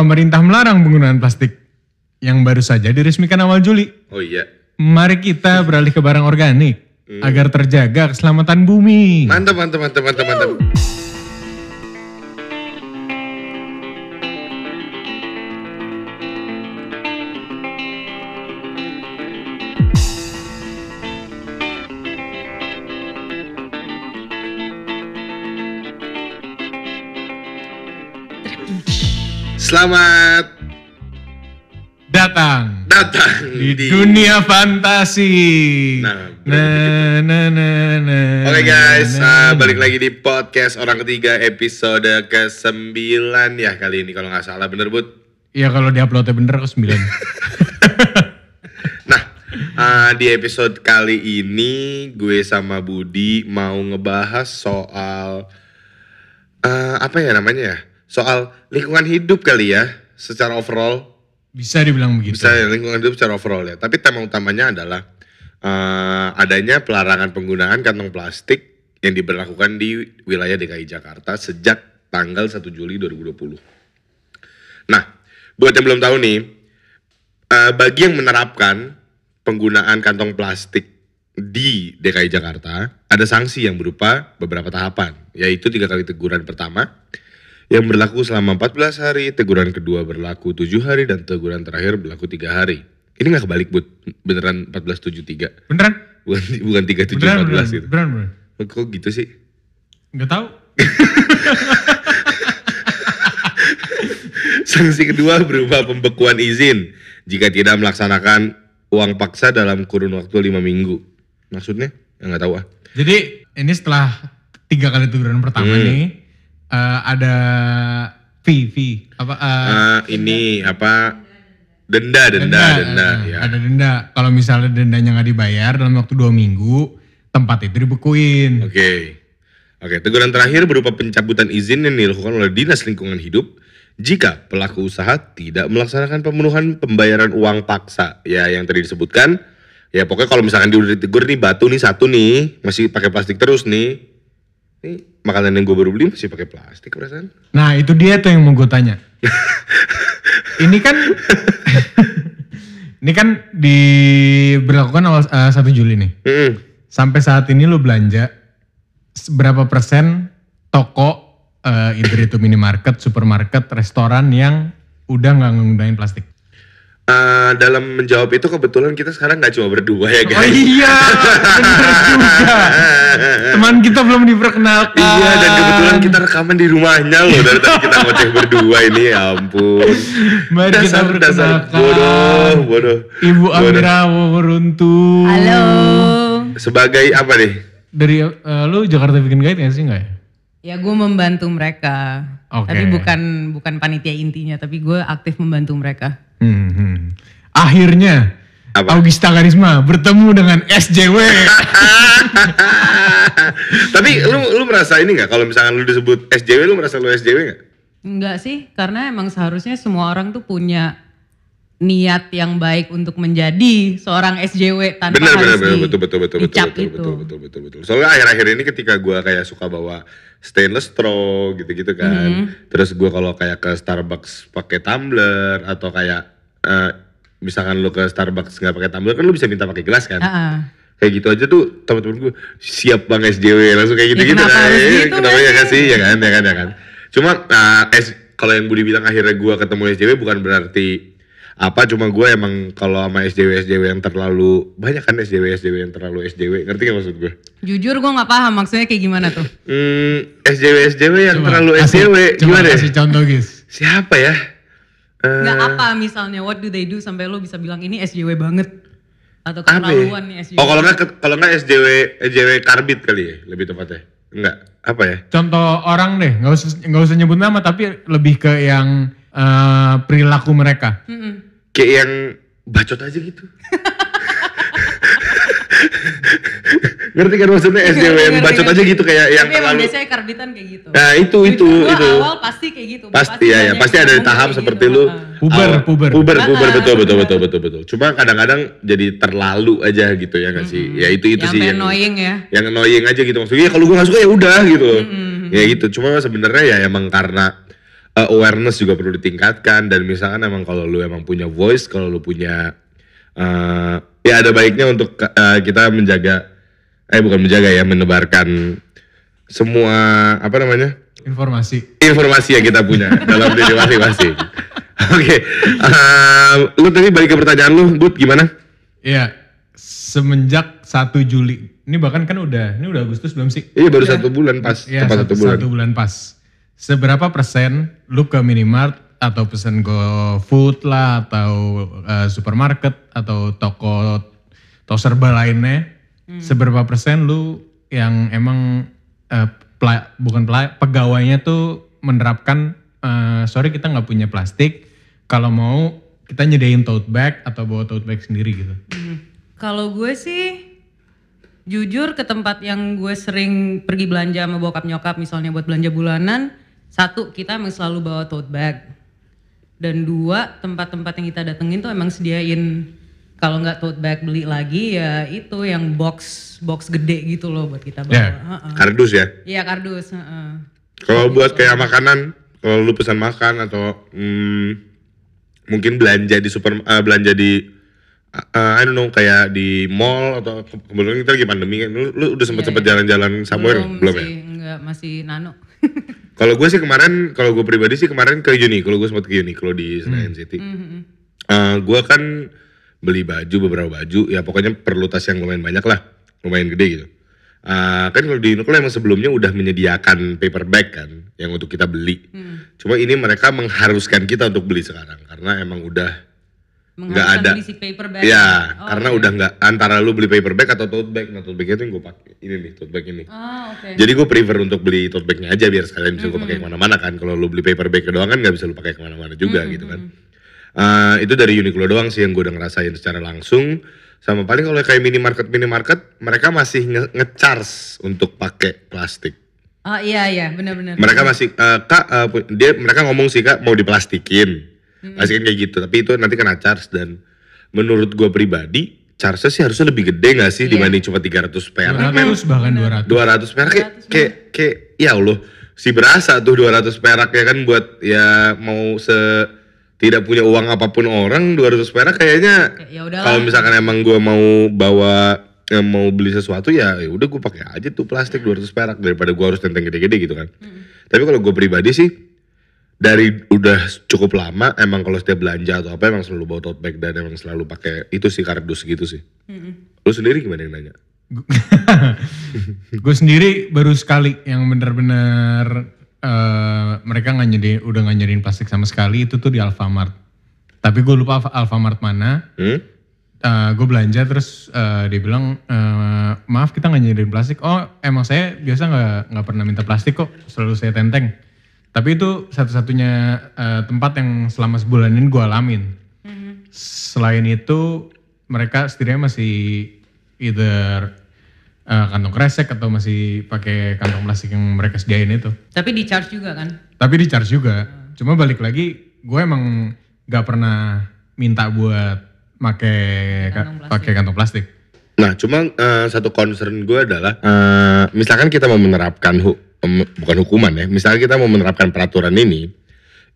pemerintah melarang penggunaan plastik yang baru saja diresmikan awal Juli. Oh iya. Mari kita beralih ke barang organik agar terjaga keselamatan bumi. Mantap, mantap, mantap, mantap, mantap. Selamat Datang datang di dunia fantasi. Nah, nah, nah, Oke guys, nah, uh, balik lagi di podcast orang ketiga episode ke-9 ya kali ini kalau nggak salah bener Bud. Ya kalau diuploadnya bener ke 9. Nah, uh, di episode kali ini gue sama Budi mau ngebahas soal uh, apa ya namanya ya? Soal lingkungan hidup kali ya, secara overall. Bisa dibilang begitu. Bisa ya, lingkungan hidup secara overall ya. Tapi tema utamanya adalah uh, adanya pelarangan penggunaan kantong plastik yang diberlakukan di wilayah DKI Jakarta sejak tanggal 1 Juli 2020. Nah, buat yang belum tahu nih, uh, bagi yang menerapkan penggunaan kantong plastik di DKI Jakarta, ada sanksi yang berupa beberapa tahapan, yaitu tiga kali teguran pertama, yang berlaku selama 14 hari, teguran kedua berlaku 7 hari, dan teguran terakhir berlaku 3 hari. Ini nggak kebalik, Bud. Beneran 1473. Beneran? Bukan, bukan 37 Beneran, 14 beneran, gitu. beneran, beneran. Kok gitu sih? Nggak tahu. Sanksi kedua berupa pembekuan izin jika tidak melaksanakan uang paksa dalam kurun waktu 5 minggu. Maksudnya? Ya nggak tahu ah. Jadi ini setelah tiga kali teguran pertama Hmm. nih eh, ada fee fee apa eh, Eh, ini apa? Denda, denda, denda. eh, ya. Ada denda. Kalau misalnya dendanya nggak dibayar dalam waktu dua minggu, tempat itu dibekuin. Oke. Oke, teguran terakhir berupa pencabutan izin yang dilakukan oleh Dinas Lingkungan Hidup jika pelaku usaha tidak melaksanakan pemenuhan pembayaran uang paksa. Ya, yang tadi disebutkan. Ya, pokoknya kalau misalkan dia udah ditegur nih batu nih satu nih, masih pakai plastik terus nih. Nih, makanan yang gue baru beli masih pakai plastik perasaan. Nah itu dia tuh yang mau gue tanya. ini kan ini kan diberlakukan awal eh, 1 Juli nih. Hmm. Sampai saat ini lo belanja berapa persen toko either itu minimarket, supermarket, restoran yang udah nggak nggunain plastik? Eh, dalam menjawab itu kebetulan kita sekarang nggak cuma berdua ya Oh guys. iya, bener juga. Teman kita belum diperkenalkan. Iya dan kebetulan kita rekaman di rumahnya loh dari tadi kita ngoceh berdua ini ya ampun. Mari kita dasar dasar perkenalkan. bodoh bodoh. Ibu. Amira Waworuntu. Halo. Sebagai apa nih? Dari eh, lu Jakarta Bikin Guide gak sih nggak ya? Ya gue membantu mereka. Oke. Tapi bukan bukan panitia intinya, tapi gue aktif membantu mereka. Hmm, hmm. Akhirnya Apa? Augusta Karisma bertemu dengan SJW. Tapi lu lu merasa ini nggak kalau misalkan lu disebut SJW lu merasa lu SJW nggak? Enggak sih, karena emang seharusnya semua orang tuh punya niat yang baik untuk menjadi seorang SJW tanpa Bener bener harus bener di- betul betul betul betul betul gitu. betul betul betul betul. Soalnya akhir-akhir ini ketika gua kayak suka bawa stainless straw gitu-gitu kan. Mm-hmm. Terus gua kalau kayak ke Starbucks pakai tumbler atau kayak eh, misalkan lu ke Starbucks nggak pakai tumbler kan lu bisa minta pakai gelas kan. Ah, ah. Kayak gitu aja tuh teman-teman gue siap bang SJW langsung kayak gitu-gitu kenapa kan. Eh, gitu, kenapa ya kan sih? ya kan ya kan ya kan. Cuma nah, S- kalau yang Budi bilang akhirnya gua ketemu SJW bukan berarti apa cuma gue emang kalau sama SJW SJW yang terlalu banyak kan SJW SJW yang terlalu SJW ngerti gak maksud gue? Jujur gue nggak paham maksudnya kayak gimana tuh. Hmm, SJW SJW yang Coba terlalu kasih- SJW coba gimana ya? kasih contoh guys. Siapa ya? Eh, Nggak apa misalnya, what do they do sampai lo bisa bilang ini SJW banget? Atau ya? keterlaluan nih SJW. Oh kalau nggak kalau nggak SJW SJW karbit kali ya lebih tepatnya. Enggak apa ya? Contoh orang deh, nggak usah nggak usah nyebut nama tapi lebih ke yang eh, perilaku mereka. Mm-mm. Kayak yang bacot aja gitu. Ngerti kan maksudnya SJW yang Ngerti, bacot aja gitu kayak yang Tapi terlalu biasanya karbitan kayak gitu. Nah, itu, itu, Jujur, itu. awal pasti kayak gitu. pasti ya ya pasti yang ada di tahap seperti gitu. lu Ah. Puber, awal- puber. puber Ah, puber betul betul betul betul betul cuma kadang-kadang jadi terlalu aja gitu ya nggak sih ya itu itu Yang sih sampai annoying ya. yang annoying aja gitu maksudnya ya kalau gue nggak suka ya udah gitu ya gitu cuma sebenarnya ya emang karena uh, awareness juga perlu ditingkatkan dan misalkan emang kalau lu emang punya voice, kalau lu punya uh, ya ada baiknya untuk uh, kita menjaga eh bukan menjaga ya menebarkan semua apa namanya Informasi. informasi yang kita punya dalam diri masing-masing. Oke, uh, lu tadi balik ke pertanyaan lu, Bud, gimana? Iya, semenjak 1 Juli. Ini bahkan kan udah, ini udah Agustus belum sih? Iya baru satu bulan pas, Iya, tepat satu, satu bulan. satu bulan pas. Seberapa persen lu ke minimart atau pesen GoFood lah atau eh, supermarket atau toko toko serba lainnya, seberapa persen lu yang emang eh, pela- bukan pela- pegawainya tuh menerapkan eh, sorry kita nggak punya plastik, kalau mau kita nyediain tote bag atau bawa tote bag sendiri gitu. Hmm. Kalau gue sih jujur ke tempat yang gue sering pergi belanja sama bokap nyokap misalnya buat belanja bulanan, satu kita emang selalu bawa tote bag. Dan dua tempat-tempat yang kita datengin tuh emang sediain kalau nggak tote bag beli lagi ya itu yang box box gede gitu loh buat kita bawa. Ya. Kardus ya. Iya kardus. heeh. Kalau buat kayak makanan, kalau lu pesan makan atau hmm, mungkin belanja di super, eh, belanja di, uh, I don't know kayak di mall atau ke- kebetulan kita lagi pandemi kan, lu, lu udah sempet sempet jalan-jalan somewhere belum, ya? sih, enggak masih nano. Kalau gue sih kemarin, kalau gue pribadi sih kemarin ke kalau gue sempat ke kalau di Senayan City. Mhm. Eh, gue kan beli baju beberapa baju, ya pokoknya perlu tas yang lumayan banyak lah, lumayan gede gitu. Eh, kan kalau di Uniqlo emang sebelumnya udah menyediakan paper bag kan, yang untuk kita beli. Cuma ini mereka mengharuskan kita untuk beli sekarang karena emang udah nggak ada. beli si paper bag. Ya, Oh, karena udah nggak antara lu beli paper bag atau tote bag. Nah tote bag itu yang gue pakai ini nih tote bag ini. Ah, oke. Jadi gue prefer untuk beli tote bagnya aja biar sekalian bisa gue pakai ke mana-mana kan. Kalau lu beli paper bag doang kan nggak bisa lu pakai ke mana-mana juga gitu kan. Eh, itu dari Uniqlo doang sih yang gue udah ngerasain secara langsung. Sama paling kalau kayak minimarket minimarket mereka masih nge- nge-charge untuk pakai plastik. Oh iya iya benar-benar. Mereka masih eh, kak pu- dia mereka ngomong sih kak mau diplastikin, plastikin kayak gitu. Tapi itu nanti kena charge dan menurut gue pribadi charge sih harusnya lebih gede nggak sih dibanding cuma 300 perak. 200 bahkan 200. 200 perak kayak kayak kayak ya Allah si berasa tuh 200 perak ya kan buat ya mau se tidak punya uang apa pun orang 200 perak kayaknya Kayak, ya udahlah. kalau misalkan emang gua mau bawa eh, mau beli sesuatu ya ya udah gue pakai aja tuh plastik 200 perak daripada gua harus tenteng gede-gede gitu kan. Tapi kalau gue pribadi sih dari udah cukup lama emang kalau setiap belanja atau apa emang selalu bawa tote bag dan emang selalu pakai itu sih kardus gitu sih. Lu sendiri gimana yang nanya? gue sendiri baru sekali yang bener-bener eh, mereka nggak nyediain, udah nggak nyediain plastik sama sekali itu tuh di Alfamart. Tapi gue lupa Alfa- Alfamart mana. Hmm? gue belanja terus eh, dia bilang eh, maaf kita nggak nyediain plastik. Oh emang saya biasa nggak nggak pernah minta plastik kok, selalu saya tenteng. Tapi itu satu-satunya eh, tempat yang selama sebulan ini gue alamin. Selain itu mereka setidaknya masih either eh, kantong kresek atau masih pakai kantong plastik yang mereka sediain itu. Tapi di charge juga kan? Tapi di charge juga. Cuma balik lagi, gue emang gak pernah minta buat pakai ka- Kantong plastik. pakai kantong plastik. Nah, cuma eh, satu concern gue adalah, eh, misalkan kita mau menerapkan hu- em, bukan hukuman ya, misalkan kita mau menerapkan peraturan ini,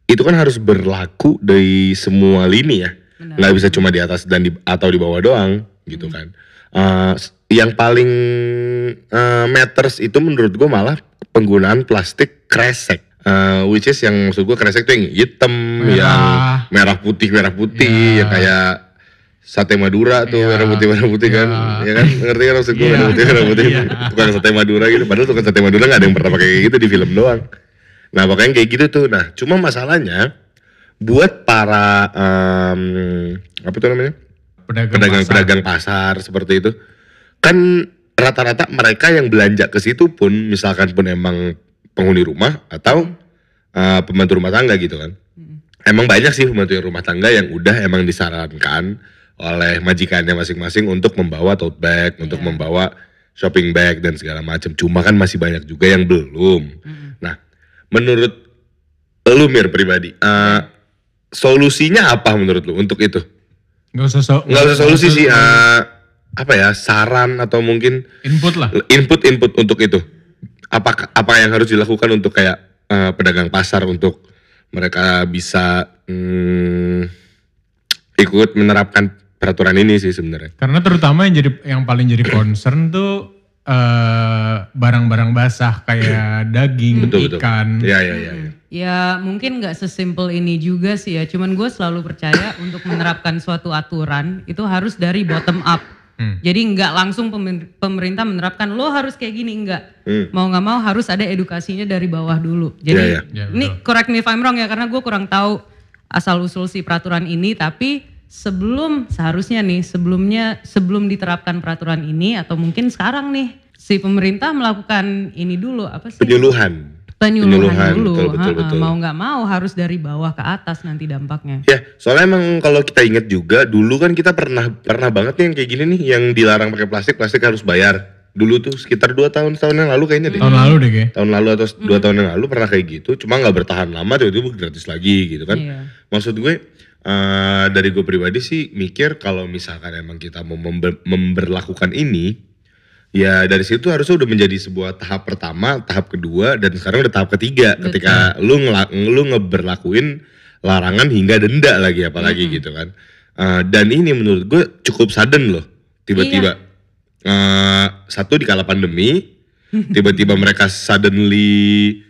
itu kan harus berlaku dari semua lini ya, nggak bisa cuma di atas dan di, atau di bawah doang, gitu kan. Eh, s- yang paling eh, matters itu menurut gue malah penggunaan plastik kresek. Eh, which is yang maksud gue kresek tuh yang hitam, Merah. yang merah putih merah putih, Ya. ya kayak sate Madura tuh Iya. merah putih merah putih kan, Iya. ya kan ngerti kan maksud gue Iya. merah putih merah putih, Iya. tukang sate Madura gitu, padahal tukang sate Madura nggak ada yang pernah pakai kayak gitu di film doang. Nah pokoknya kayak gitu tuh, nah cuma masalahnya buat para em, apa tuh namanya Pedagang, pasar. pedagang-pedagang pasar seperti itu kan rata-rata mereka yang belanja ke situ pun misalkan pun emang penghuni rumah atau uh, pembantu rumah tangga gitu kan emang banyak sih pembantu rumah tangga yang udah emang disarankan oleh majikannya masing-masing untuk membawa tote bag untuk Iya. membawa shopping bag dan segala macam. Cuma kan masih banyak juga yang belum. Nah menurut lu mir pribadi uh, solusinya apa menurut lu untuk itu? Nggak usah so- nggak usah solusi sih eh, apa ya saran atau mungkin Input lah. input input untuk itu. Apa apa yang harus dilakukan untuk kayak eh, pedagang pasar untuk mereka bisa hmm, ikut menerapkan peraturan ini sih sebenarnya. Karena terutama yang jadi yang paling jadi concern tuh eh, barang-barang basah kayak daging, Betul betul. ikan. Iya iya iya. iya. Ya mungkin nggak sesimpel ini juga sih ya. Cuman gue selalu percaya untuk menerapkan suatu aturan itu harus dari bottom up. Hmm. Jadi nggak langsung pemer- pemerintah menerapkan lo harus kayak gini enggak. Hmm. Mau nggak mau harus ada edukasinya dari bawah dulu. Jadi Iya, iya. Ya, ini correct me if I'm wrong ya karena gue kurang tahu asal usul si peraturan ini. Tapi sebelum seharusnya nih sebelumnya sebelum diterapkan peraturan ini atau mungkin sekarang nih si pemerintah melakukan ini dulu apa sih? Penyuluhan. penyuluhan, Penyuluhan, dulu. betul, betul, betul. Mau nggak mau harus dari bawah ke atas nanti dampaknya. Ya, soalnya emang kalau kita ingat juga dulu kan kita pernah pernah banget nih yang kayak gini nih yang dilarang pakai plastik, plastik harus bayar. Dulu tuh sekitar dua tahun tahun yang lalu kayaknya deh. Tahun lalu deh kayak. Tahun lalu atau dua tahun yang lalu pernah kayak gitu, cuma nggak bertahan lama tiba-tiba gratis lagi gitu kan. Iya. Maksud gue eh, dari gue pribadi sih mikir kalau misalkan emang kita mau member- memberlakukan ini, ya dari situ harusnya udah menjadi sebuah tahap pertama, tahap kedua, dan sekarang udah tahap ketiga. Ketika lu lu ngeberlakuin larangan hingga denda lagi apalagi gitu kan. Eh, dan ini menurut gue cukup sudden loh, tiba-tiba. Eh, satu di kala pandemi, tiba-tiba mereka suddenly,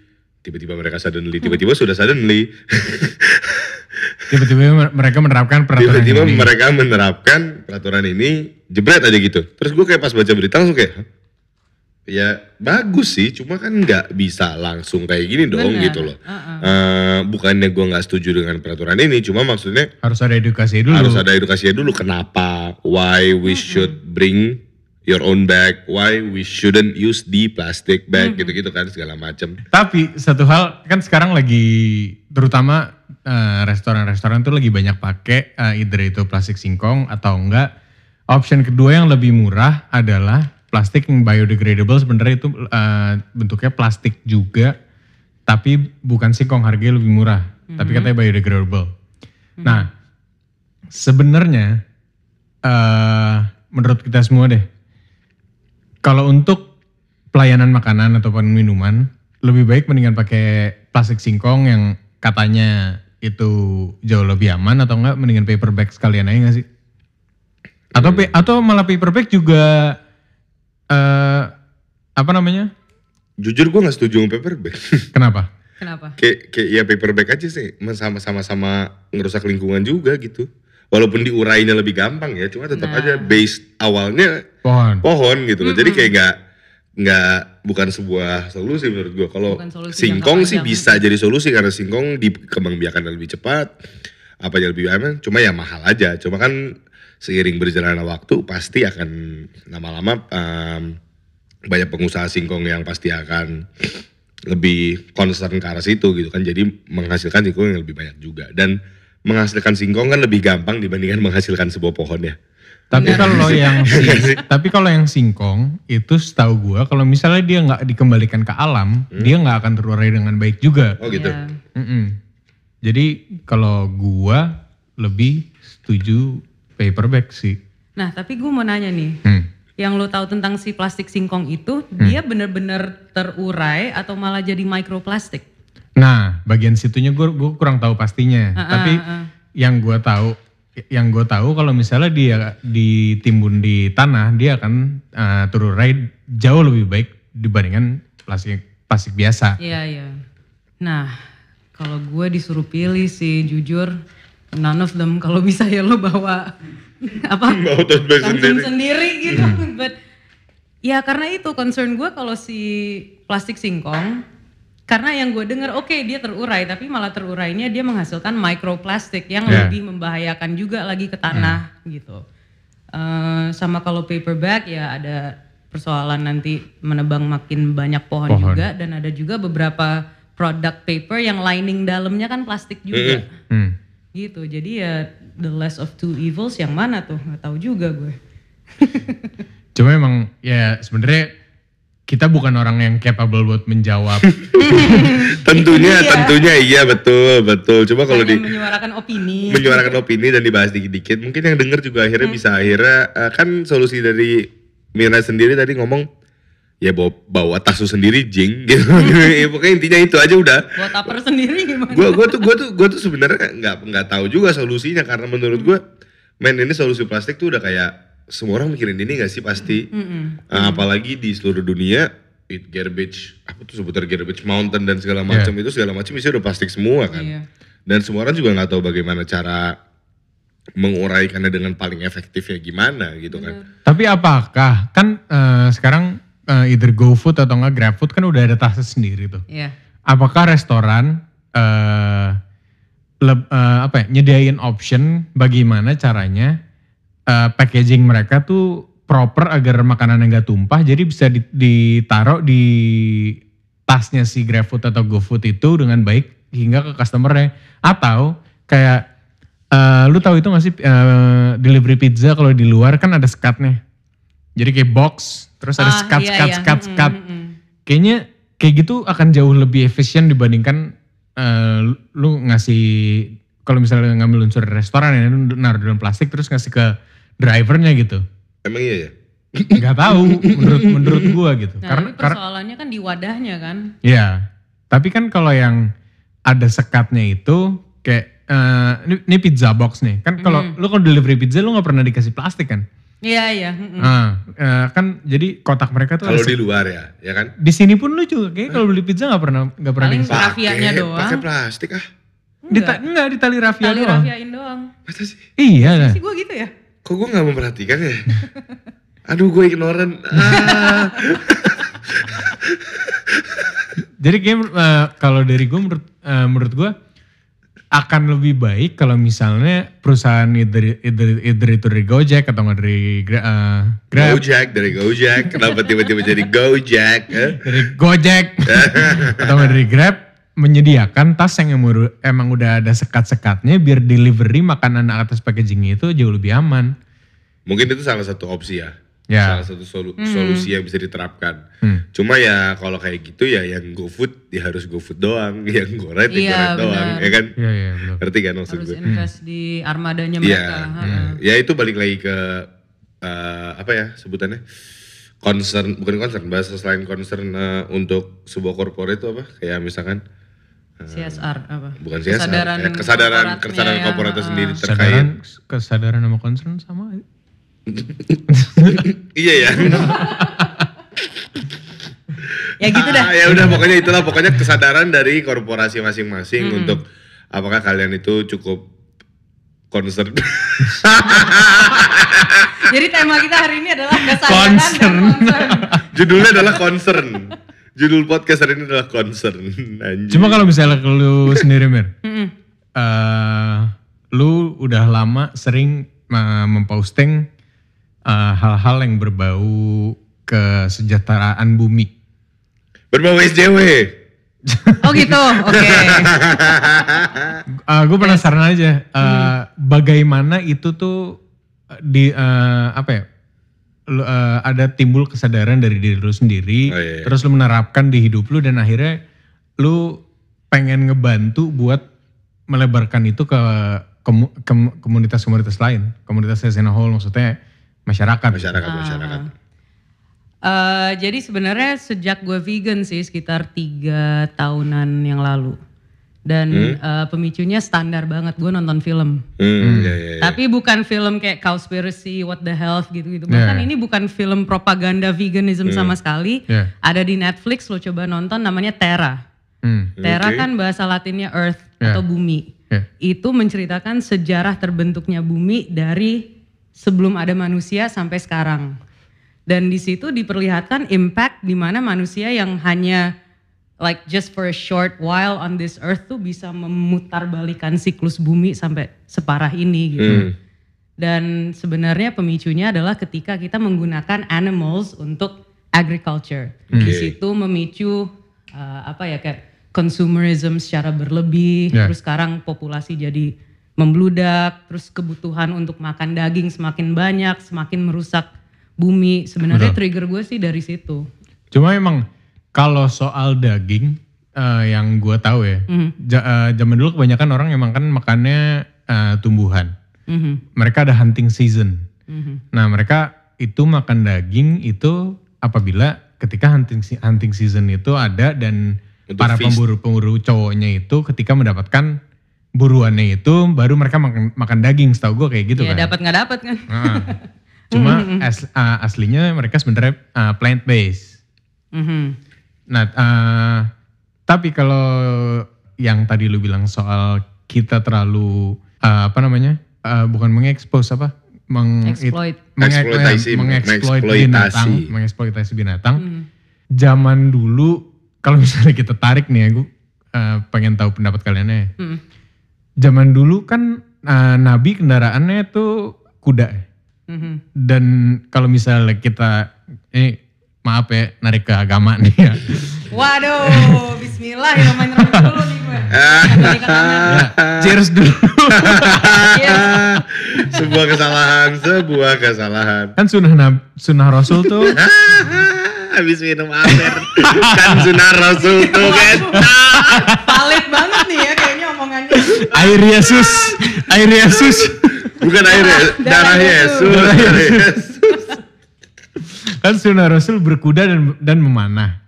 tiba-tiba mereka suddenly, tiba-tiba sudah suddenly. Tiba-tiba mereka menerapkan peraturan tiba-tiba ini. mereka menerapkan peraturan ini jebret aja gitu terus gue kayak pas baca berita langsung kayak "Hah? ya bagus sih cuma kan nggak bisa langsung kayak gini dong Benar. gitu loh Eh, bukannya gue nggak setuju dengan peraturan ini cuma maksudnya Harus ada edukasi dulu. harus ada edukasinya dulu kenapa why we should bring your own bag why we shouldn't use the plastic bag gitu-gitu kan segala macam Tapi satu hal kan sekarang lagi terutama eh, restoran-restoran tuh lagi banyak pakai eh, either itu plastik singkong atau enggak. Option kedua yang lebih murah adalah plastik yang biodegradable sebenarnya itu eh, bentuknya plastik juga tapi bukan singkong harganya lebih murah. Tapi katanya biodegradable. Nah, sebenarnya eh menurut kita semua deh kalau untuk pelayanan makanan ataupun minuman, lebih baik mendingan pakai plastik singkong yang katanya itu jauh lebih aman atau enggak mendingan paper bag sekalian aja nggak sih? Atau pe- atau malah paper bag juga eh apa namanya? jujur gue nggak setuju sama paper bag Kenapa? Kenapa? kayak kayak ya paper bag aja sih sama sama sama ngerusak lingkungan juga gitu walaupun diurainya lebih gampang ya cuma tetap Nah. aja base awalnya Pohon. pohon gitu loh jadi kayak nggak nggak bukan sebuah solusi menurut gua. Kalau singkong sih bisa jadi solusi karena singkong dikembangbiakan lebih cepat apa aja lebih aman cuma ya mahal aja. Cuma kan seiring berjalannya waktu pasti akan lama-lama em, banyak pengusaha singkong yang pasti akan lebih concern ke arah situ gitu kan. Jadi menghasilkan singkong yang lebih banyak juga. Dan menghasilkan singkong kan lebih gampang dibandingkan menghasilkan sebuah pohon ya Tapi kalau yang sing- tapi kalau yang singkong itu setahu gua kalau misalnya dia nggak dikembalikan ke alam, dia nggak akan terurai dengan baik juga. oh gitu Ya. Mm-mm. Jadi kalau gua lebih setuju paper bag sih. Nah tapi gue mau nanya nih, Hmm. yang lo tahu tentang si plastik singkong itu, dia bener-bener terurai atau malah jadi mikroplastik? Nah, bagian situnya gue gua kurang tahu pastinya. Ah, Tapi ah, ah. yang gue tahu, yang gue tahu kalau misalnya dia ditimbun di tanah, dia akan eh, terurai jauh lebih baik dibandingkan plastik plastik biasa. Iya iya. Nah kalau gue disuruh pilih sih jujur, none of them. Kalau bisa ya lo bawa apa? Bawa tote bag kantong sendiri. sendiri gitu. But ya karena itu concern gue kalau si plastik singkong karena yang gue dengar oke dia terurai tapi malah terurainya dia menghasilkan microplastik yang Ya. lebih membahayakan juga lagi ke tanah gitu. Eh, sama kalau paper bag ya ada persoalan nanti menebang makin banyak pohon, Pohon. juga dan ada juga beberapa produk paper yang lining dalamnya kan plastik juga. Hmm. Gitu. Jadi ya the less of two evils yang mana tuh? nggak tahu juga gue. Cuma emang ya sebenarnya kita bukan orang yang capable buat menjawab. tentunya Iya. tentunya iya betul betul coba kalau di menyuarakan opini. menyuarakan opini dan dibahas dikit-dikit mungkin yang denger juga akhirnya Hmm. bisa akhirnya eh, kan solusi dari Mira sendiri tadi ngomong ya bawa, bawa tas lu sendiri jing gitu. ya, pokoknya intinya itu aja udah. Buat taper sendiri gimana? Gua gua tuh gua tuh gua tuh sebenarnya nggak nggak tahu juga solusinya karena menurut gua men ini solusi plastik tuh udah kayak semua orang mikirin ini gak sih pasti. Mm-mm. Nah, apalagi di seluruh dunia it garbage apa tuh sebutan garbage mountain dan segala macam itu segala macam isinya udah plastik semua kan. Iya. Dan semua orang juga nggak tahu bagaimana cara menguraikannya dengan paling efektifnya gimana gitu kan. Tapi apakah kan eh, sekarang eh, either GoFood atau enggak GrabFood kan udah ada tasnya sendiri tuh. Iya. Apakah restoran eh leb- eh, apa ya, nyediain option bagaimana caranya eh, packaging mereka tuh proper agar makanan nggak tumpah jadi bisa di- ditaruh di tasnya si GrabFood atau GoFood itu dengan baik hingga ke customernya atau kayak eh, lu tahu itu nggak sih eh, delivery pizza kalau di luar kan ada sekatnya jadi kayak box terus ada Ah, sekat iya, sekat iya. sekat Mm, sekat mm, mm. kayaknya kayak gitu akan jauh lebih efisien dibandingkan eh, lu ngasih kalau misalnya ngambil unsur restoran ya lu naruh dalam plastik terus ngasih ke drivernya gitu Emang iya ya? nggak tahu menurut menurut gua gitu Nah, karena persoalannya kan di wadahnya kan. ya tapi kan kalau yang ada sekatnya itu kayak eh, ini, ini pizza box nih kan kalau lu kalau delivery pizza lu nggak pernah dikasih plastik kan Iya, iya. mm-mm. nah eh, kan jadi kotak mereka tuh Kalau di luar ya, ya kan? di sini pun lu juga kayak kalau beli pizza nggak pernah nggak pernah Paling dikasih rafianya doang. Pakai plastik ah. di ta- enggak di tali rafia Tali doang rafiain doang. Masa sih? iya nah. Sih gue gitu ya. Kok gue gak memperhatikan ya? Aduh gue ignoran. Ah. jadi kayak eh, kalau dari gue menurut eh, menurut gue akan lebih baik kalau misalnya perusahaan either, either, either itu dari Gojek atau nggak dari eh, Grab Gojek dari Gojek. Kenapa tiba-tiba jadi Gojek? eh? dari Gojek atau nggak dari Grab menyediakan tas yang emang, udah ada sekat-sekatnya biar delivery makanan atas packagingnya itu jauh lebih aman. Mungkin itu salah satu opsi ya. Ya. Salah satu solu- solusi yang bisa diterapkan. Hmm. Cuma ya kalau kayak gitu ya yang GoFood ya harus GoFood doang, yang GoRide ya GoRide doang, ya kan? Iya iya betul. Ngerti kan maksud Harus gue? invest di armadanya Iya, mereka. ha. hmm. ya itu balik lagi ke eh, apa ya sebutannya concern bukan concern bahasa selain concern eh, untuk sebuah corporate itu apa kayak misalkan CSR apa? bukan CSR Kesadaran ya, kesadaran korporatnya kesadaran ya, corporate itu ha. sendiri Kesadaran terkait kesadaran sama concern sama. iya ya Ya gitu dah. Ah, ya udah pokoknya itulah pokoknya kesadaran dari korporasi masing-masing untuk apakah kalian itu cukup concern Jadi tema kita hari ini adalah kesadaran Concern. dan concern. judulnya adalah concern judul podcast hari ini adalah concern anjing. Cuma kalau misalnya lu sendiri Mir, eh, lu udah lama sering eh, memposting eh, hal-hal yang berbau kesejahteraan bumi. berbau SJW Oh gitu, oke. gue penasaran aja eh, bagaimana itu tuh di eh, apa ya? Lu, eh, ada timbul kesadaran dari diri lu sendiri, Oh, iya, iya. terus lu menerapkan di hidup lu dan akhirnya lu pengen ngebantu buat melebarkan itu ke komunitas-komunitas lain, komunitas as whole maksudnya masyarakat. masyarakat masyarakat Eh, jadi sebenarnya sejak gue vegan sih sekitar tiga tahunan yang lalu. Dan eh, pemicunya standar banget, gue nonton film. hmm, ya, ya, ya. Tapi bukan film kayak conspiracy, what the health gitu-gitu. Bahkan Yeah. ini bukan film propaganda veganism sama sekali. Yeah. Ada di Netflix, lo coba nonton namanya Terra. Hmm. Terra Oke. kan bahasa latinnya earth Yeah. atau bumi. Yeah. Itu menceritakan sejarah terbentuknya bumi dari sebelum ada manusia sampai sekarang. Dan di situ diperlihatkan impact di mana manusia yang hanya like just for a short while on this earth tuh bisa memutarbalikan siklus bumi sampai separah ini gitu. Hmm. Dan sebenarnya pemicunya adalah ketika kita menggunakan animals untuk agriculture. Di Oke. situ memicu uh, apa ya kayak consumerism secara berlebih, Ya. terus sekarang populasi jadi membludak, terus kebutuhan untuk makan daging semakin banyak, semakin merusak bumi. Sebenarnya trigger gue sih dari situ. Cuma emang kalau soal daging eh, yang gue tahu ya, ja- eh, zaman dulu kebanyakan orang emang kan makannya eh, tumbuhan. Mhm, Mereka ada hunting season. mhm. Nah mereka itu makan daging itu apabila ketika hunting hunting season itu ada dan Untuk para feast. pemburu-pemburu cowoknya itu ketika mendapatkan buruannya itu baru mereka makan makan daging setahu gue kayak gitu ya kan. dapat nggak dapat kan. Heeh. Cuma as- uh, aslinya mereka sebenarnya plant based. Mhm. Nah, uh, tapi kalau yang tadi lu bilang soal kita terlalu uh, apa namanya? Uh, bukan mengekspos apa? Meng, Exploit. menge- Eksploitasi, mengeksploit mengeksploitasi. binatang, mengeksploitasi binatang. Mhm. Zaman dulu kalau misalnya kita tarik nih, aku uh, pengen tahu pendapat kalian ya. Mhm. Zaman dulu kan uh, Nabi kendaraannya tuh kuda. ya. Mhm. Dan kalau misalnya kita ini maaf ya narik ke agama nih ya. Waduh, Bismillahirrahmanirrahim dulu nih gue. Ya, cheers dulu. Yes. sebuah kesalahan, sebuah kesalahan. kan sunnah sunnah rasul tuh Habis minum amer. kan sunnah rasul tuh kan. Valid banget nih ya kayaknya omongannya. air Yesus, air Yesus. Bukan airnya, darah Yesus. Darah Darah Yesus. Kan sunnah rasul berkuda dan dan memanah.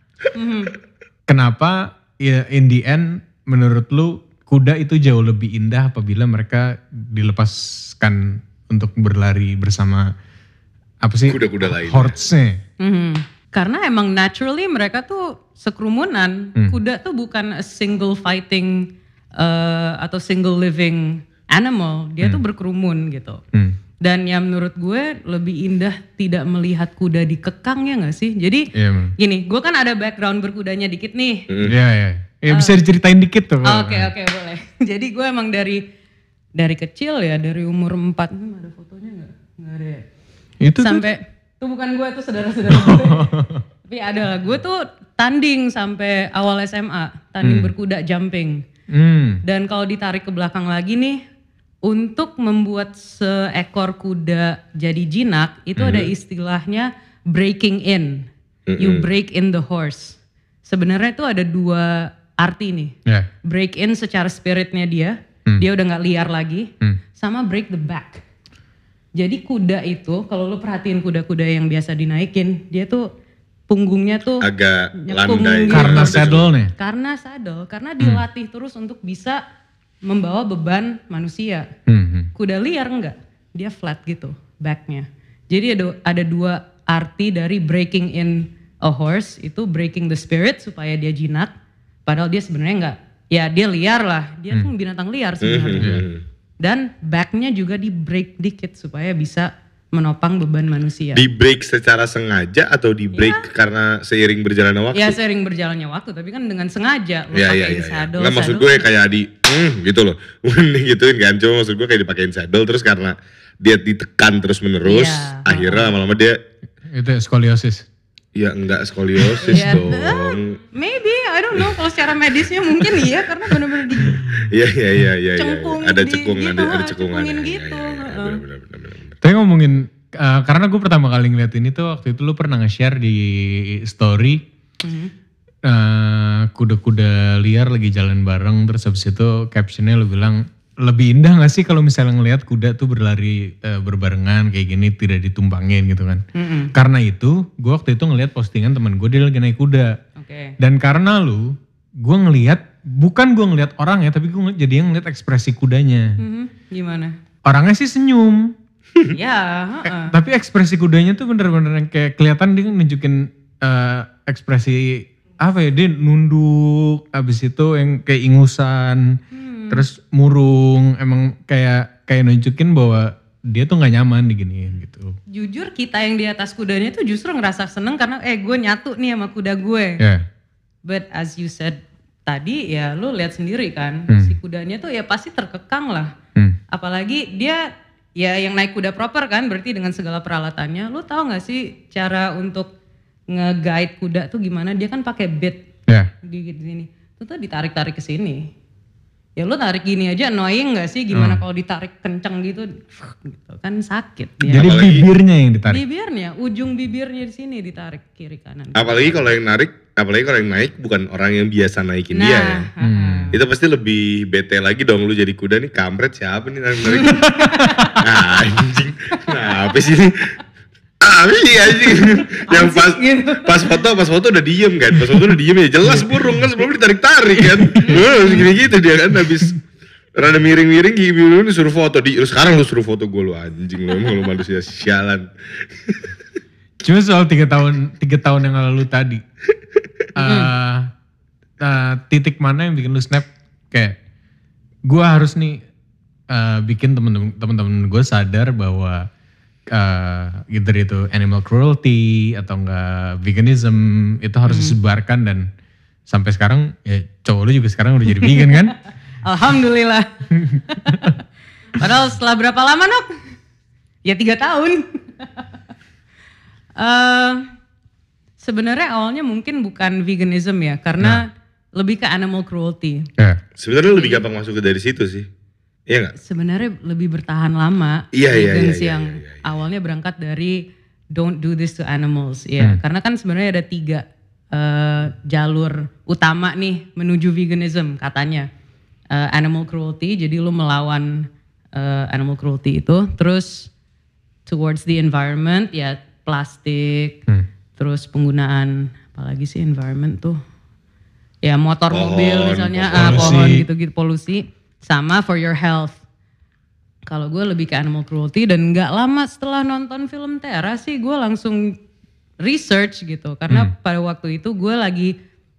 Kenapa ya in the end menurut lu kuda itu jauh lebih indah apabila mereka dilepaskan untuk berlari bersama apa sih Kuda-kuda lainnya. horse-nya. Mhm. Karena emang naturally mereka tuh sekerumunan. Hmm. Kuda tuh bukan a single fighting eh, atau single living animal. Dia tuh berkerumun gitu. Hmm. Dan yang menurut gue lebih indah tidak melihat kuda dikekang ya nggak sih? Jadi Iya, Bang. gini, gue kan ada background berkudanya dikit nih. Iya, iya. Ya bisa diceritain dikit tuh. Oke oke boleh. Jadi gue emang dari dari kecil ya dari umur 4 hmm, ada fotonya nggak? Nggak ada. ya? Itu tuh sampai tuh bukan gue tuh saudara-saudara gue. Tapi ada lah. Gue tuh tanding sampai awal SMA, tanding berkuda jumping. hmm. Dan kalau ditarik ke belakang lagi nih, untuk membuat seekor kuda jadi jinak itu ada istilahnya breaking in. You break in the horse. Sebenarnya itu ada dua arti nih. Ya. Break in secara spiritnya dia, dia udah nggak liar lagi, Hmm. sama break the back. Jadi kuda itu kalau lu perhatiin kuda-kuda yang biasa dinaikin, dia tuh punggungnya tuh Agak landai. gitu. Karena saddle nih. karena saddle, karena dilatih terus untuk bisa membawa beban manusia. Hmm, hmm. Kuda liar enggak, dia flat gitu backnya. Jadi ada ada dua arti dari breaking in a horse itu breaking the spirit supaya dia jinak, padahal dia sebenarnya enggak. Ya dia liar lah, dia tuh binatang liar sebenarnya. Hmm. Dan backnya juga di break dikit supaya bisa menopang beban manusia. Di break secara sengaja atau di break karena seiring berjalannya waktu? Ya sering berjalannya waktu, tapi kan dengan sengaja lo Iya iya pakein iya. saddle. Nggak maksud gue kayak di hmm, gitu loh. gituin kan. Cuma maksud gue kayak dipakein saddle terus karena dia ditekan terus menerus, Iya. akhirnya lama-lama dia Itu skoliosis. ya enggak skoliosis Iya, dong. Maybe, I don't know. Kalau secara medisnya mungkin iya karena benar-benar di Iya iya iya iya. iya. Ada di- cekung, gitu, ada ada cekungan. cekungin Iya, gitu, heeh. benar, benar, benar, benar. Tapi ngomongin, uh, karena gue pertama kali ngeliat ini tuh waktu itu lu pernah nge-share di story Mhm. uh, kuda-kuda liar lagi jalan bareng terus habis itu captionnya lu bilang lebih indah gak sih kalau misalnya ngelihat kuda tuh berlari uh, berbarengan kayak gini tidak ditumpangin gitu kan. Mm-mm. Karena itu gue waktu itu ngelihat postingan teman gue dia lagi naik kuda Oke. dan karena lu gue ngelihat bukan gue ngelihat orangnya tapi gue jadi ngelihat ekspresi kudanya. Mhm. Gimana? Orangnya sih senyum, ya, heeh. tapi ekspresi kudanya tuh bener-bener yang kayak kelihatan dia nunjukin eh, ekspresi apa ya dia nunduk abis itu yang kayak ingusan terus murung emang kayak kayak nunjukin bahwa dia tuh nggak nyaman diginiin gitu Jujur kita yang di atas kudanya tuh justru ngerasa seneng karena eh gue nyatu nih sama kuda gue. ya But as you said tadi ya lu lihat sendiri kan Hmm. si kudanya tuh ya pasti terkekang lah. Hmm. Apalagi dia ya yang naik kuda proper kan berarti dengan segala peralatannya. Lu tahu nggak sih cara untuk nge-guide kuda tuh gimana? Dia kan pakai bit ya di di sini. Itu tuh ditarik-tarik ke sini. Ya lu tarik gini aja annoying nggak sih? Gimana kalau ditarik kenceng gitu? gitu kan sakit dia. jadi Apalagi- bibirnya yang ditarik Bibirnya, ujung bibirnya di sini ditarik kiri kanan. Apalagi kalau yang narik, apalagi kalau yang naik bukan orang yang biasa naikin dia ya. Nah, heeh. Itu pasti lebih bete lagi dong lu jadi kuda nih kampret siapa nih narik narik. nah, anjing. Nah, apa sih ini? ah iya anjing yang pas pas foto pas foto udah diem kan pas foto udah diem ya jelas burung kan sebelum ditarik tarik kan Wah, gini gitu dia kan habis rada miring-miring gini lu suruh foto di sekarang lu suruh foto gue lu anjing lu emang lu manusia sialan Cuma soal tiga tahun tiga tahun yang lalu tadi, eh eh, titik mana yang bikin lu snap kayak gue harus nih eh, bikin temen-temen temen-temen gue sadar bahwa eh either itu animal cruelty atau enggak veganism itu harus disebarkan dan sampai sekarang ya cowok lu juga sekarang udah jadi vegan kan? Alhamdulillah. Padahal setelah berapa lama nok? Ya tiga tahun. Eh, Sebenarnya awalnya mungkin bukan veganism ya, karena lebih ke animal cruelty. Ya. sebenarnya lebih gampang masuk ke dari situ sih iya nggak Sebenarnya lebih bertahan lama. Iya, iya, vegans iya, iya, yang iya, iya. awalnya berangkat dari don't do this to animals, ya. Karena kan sebenarnya ada tiga eh, jalur utama nih menuju veganism katanya. Eh, animal cruelty, jadi lu melawan eh, animal cruelty itu, terus towards the environment ya plastik, Hmm. terus penggunaan apalagi sih environment tuh ya motor mobil Pohon, misalnya pohon. ah, pohon gitu-gitu polusi sama for your health. Kalau gue lebih ke animal cruelty dan nggak lama setelah nonton film Tera sih gue langsung research gitu karena pada waktu itu gue lagi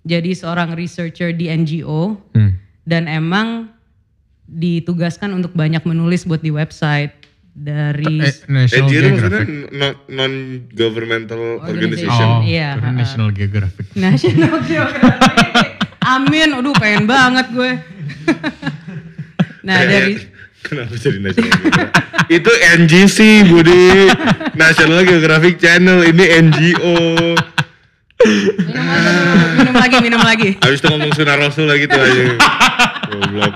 jadi seorang researcher di NGO Hmm. dan emang ditugaskan untuk banyak menulis buat di website dari Eh, National NGO maksudnya Geographic. non governmental Organization. organization. Oh, Iya, ha-ha. National Geographic. National Geographic. Amin, aduh pengen banget gue. nah dari Kenapa jadi National Geographic? Itu NGC Budi, National Geographic Channel, ini NGO. minum lagi, minum lagi, minum lagi. Habis itu ngomong sunnah rasul lagi tuh aja. Goblok.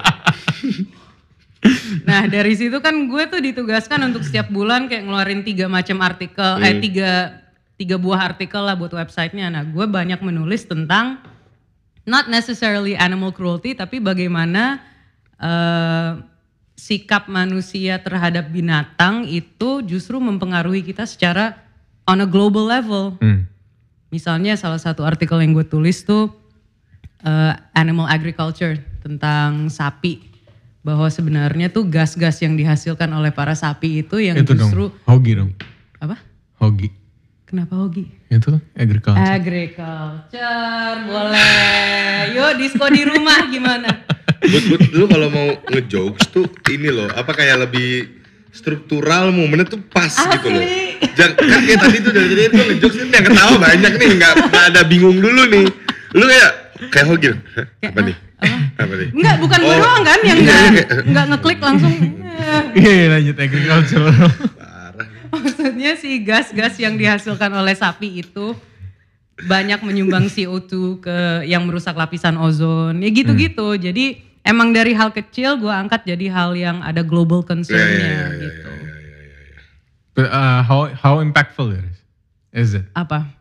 Nah dari situ kan gue tuh ditugaskan untuk setiap bulan kayak ngeluarin tiga macam artikel, eh tiga tiga buah artikel lah buat websitenya. Nah gue banyak menulis tentang not necessarily animal cruelty, tapi bagaimana eh, sikap manusia terhadap binatang itu justru mempengaruhi kita secara on a global level. Hmm. Misalnya salah satu artikel yang gue tulis tuh eh, animal agriculture tentang sapi bahwa sebenarnya tuh gas-gas yang dihasilkan oleh para sapi itu yang Itu justru dong, hogi dong. apa? Hogi. Kenapa hogi? Itu agriculture. Agriculture boleh. Yuk disco di rumah gimana? But, but lu kalau mau ngejokes tuh ini loh, apa kayak lebih struktural momennya tuh pas gitu loh. Asli. Jangan kan kayak tadi tuh dari tadi tuh ngejokes ini yang ketawa banyak nih, nggak ada bingung dulu nih. Lu kayak kayak. Hah, apa nih? Apa nih? Enggak, bukan gue Oh, doang kan yang iya, enggak iya, enggak ngeklik langsung. eh. Iya iya, lanjut agriculture. Parah. Maksudnya si gas-gas yang dihasilkan oleh sapi itu banyak menyumbang CO2 ke yang merusak lapisan ozon. Ya gitu-gitu. Jadi emang dari hal kecil gue angkat jadi hal yang ada global concernnya Iya, iya, iya, gitu. But, uh, how how impactful it is? Is it Apa?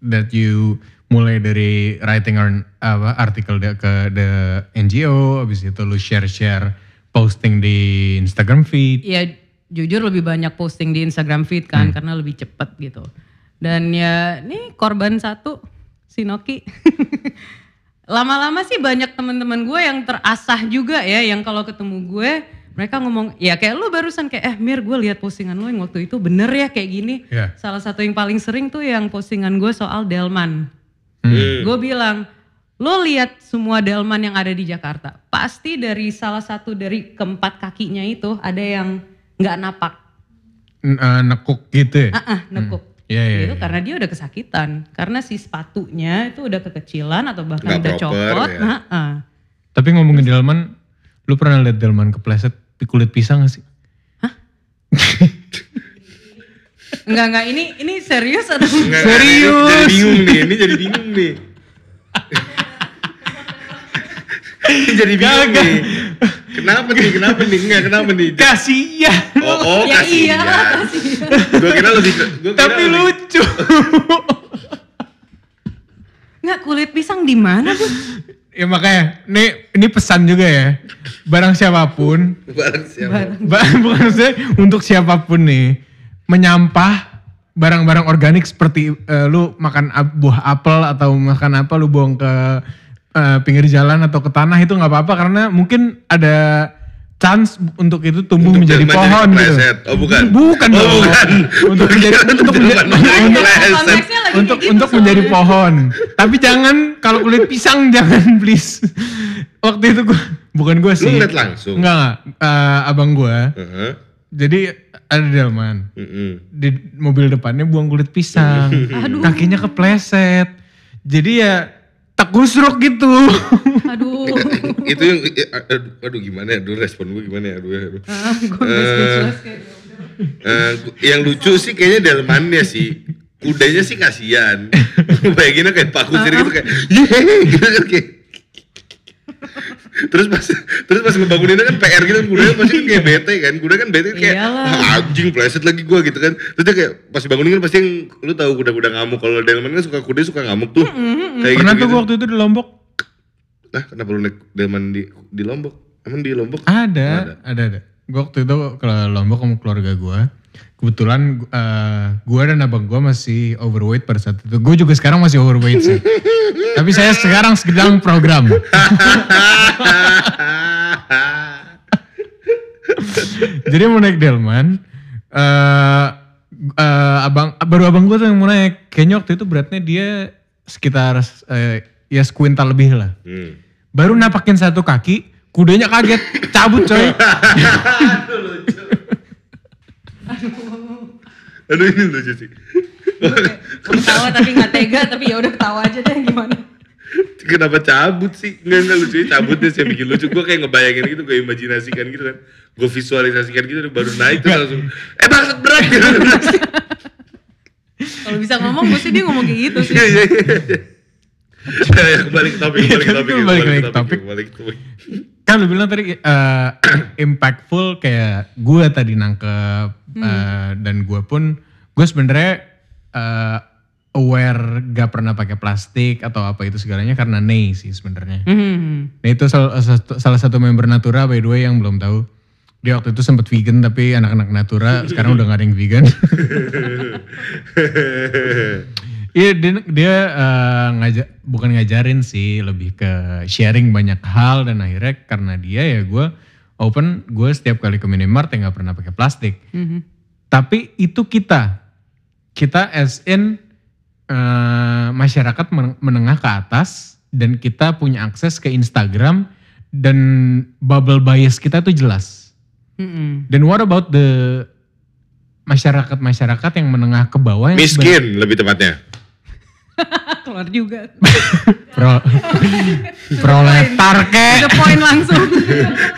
that you mulai dari writing an apa artikel de- ke the NGO, habis itu lu share-share posting di Instagram feed. Ya jujur lebih banyak posting di Instagram feed kan karena lebih cepet gitu. Dan ya nih korban satu si Noki. Lama-lama sih banyak teman-teman gue yang terasah juga ya yang kalau ketemu gue mereka ngomong ya kayak lu barusan kayak eh Mir gue lihat postingan lu yang waktu itu bener ya kayak gini. Iya. Salah satu yang paling sering tuh yang postingan gue soal Delman. Hmm. Gue bilang, lo lihat semua delman yang ada di Jakarta, pasti dari salah satu dari keempat kakinya itu ada yang nggak napak, N- uh, nekuk gitu ya? ah ah, nekuk. Iya iya. itu karena dia udah kesakitan, karena si sepatunya itu udah kekecilan atau bahkan Nggak udah proper, copot. ya. ah, ah. Tapi ngomongin delman, lu pernah lihat delman kepleset di kulit pisang gak sih? Enggak enggak ini ini serius atau? Nggak, Serius? Jadi bingung nih, ini jadi bingung nih. ini jadi bingung Gak, nih. Kenapa nih? Kenapa nih? Enggak, kenapa nih? Kasian. Oh, oh ya kasihan. iya kasihan. Gue kira lebih gua kira Tapi lebih- lucu. Enggak kulit pisang di mana tuh? ya makanya, ini ini pesan juga ya. Barang siapa pun, Barang siapa? ba- bukan maksudnya untuk siapa pun nih, menyampah barang-barang organik seperti eh, lu makan buah apel atau makan apa lu buang ke eh, pinggir jalan atau ke tanah itu nggak apa-apa karena mungkin ada chance untuk itu tumbuh Untuk menjadi pohon gitu. Oh, bukan. Bukan Oh, dong. bukan. Untuk menjadi untuk menjadi untuk, gitu untuk menjadi pohon. Tapi jangan kalau kulit pisang jangan please. Waktu itu gua bukan gua sih. ngeliat langsung? Enggak, enggak. Eh, abang gua. Heeh. Jadi ada delman. Mm-mm. Di mobil depannya buang kulit pisang. Aduh. Kakinya kepleset. Jadi ya tekusruk gitu. Aduh. itu yang eh, aduh, aduh gimana ya aduh respon gue gimana ya aduh, aduh. Ah, gue. Eh, gu- yang lucu sih kayaknya delmannya sih kudanya sih kasihan bayanginnya kayak paku sendiri gitu kayak yeay gitu kan kayak terus pas terus pas ngebanguninnya kan PR gitu kan kudanya pasti kan kayak bete kan kuda kan bete kayak. "Ah, anjing pleset lagi gua gitu kan terus dia kayak pas dibangunin kan pasti yang lu tahu kuda-kuda ngamuk kalau delman kan suka kuda suka ngamuk tuh kayak Pernah gitu, tuh gua waktu itu di Lombok. nah kenapa lu naik delman di di lombok emang di lombok Ada, ada, ada. Gue waktu itu ke Lombok sama keluarga gue. Kebetulan eh, gue dan abang gue masih overweight pada saat itu. Gue juga sekarang masih overweight sih. Tapi saya sekarang sedang program. Jadi mau naik delman. eh eh, abang baru abang gue tuh yang mau naik. Kayaknya waktu itu beratnya dia sekitar eh, ya sekuintal lebih lah. Hmm. Baru napakin satu kaki, kudanya kaget, cabut coy. aduh ini lucu sih ketawa tapi nggak tega tapi ya udah ketawa aja deh gimana. Kenapa cabut sih? Enggak, enggak lucu cabutnya sih bikin lucu. Gue kayak ngebayangin gitu, gue imajinasikan gitu kan. Gue visualisasikan gitu, baru naik terus langsung, eh bangsat berat gitu. Kalau bisa ngomong mesti dia ngomong kayak gitu sih. Kembali ke topik, kembali ke topik, Kembali ke topik. kembali ke topik. kan lu bilang tadi eh, impactful kayak gue tadi nangkep eh, dan gue pun gue sebenarnya eh, aware gak pernah pakai plastik atau apa itu segalanya karena Nei sih sebenarnya. Hmm. Nah itu salah satu, salah satu member Natura by the way yang belum tahu. Dia waktu itu sempat vegan tapi anak-anak Natura sekarang udah gak ada yang vegan. Iya dia, dia eh, ngaja- bukan ngajarin sih lebih ke sharing banyak hal dan akhirnya karena dia ya gue open gue setiap kali ke minimart ya nggak pernah pakai plastik. Mhm. Tapi itu kita kita as in eh, masyarakat men- menengah ke atas dan kita punya akses ke Instagram dan bubble bias kita tuh jelas. Mm-mm. Dan what about the masyarakat-masyarakat yang menengah ke bawah yang Miskin lebih tepatnya. Keluar juga. Pro, proletar ke. The point langsung.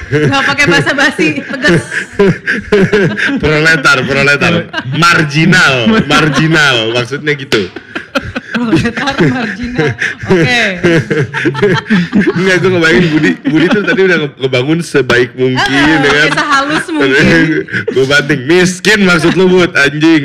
Gak pakai bahasa basi, tegas. Proletar, proletar. Marginal, marginal. Maksudnya gitu. Proletar marginal. Oke. Enggak, gue ngebayangin Budi, Budi tuh tadi udah nge- ngebangun sebaik mungkin Ah, ya kan. Bisa halus mungkin. gue banting, miskin maksud lu Bud, anjing.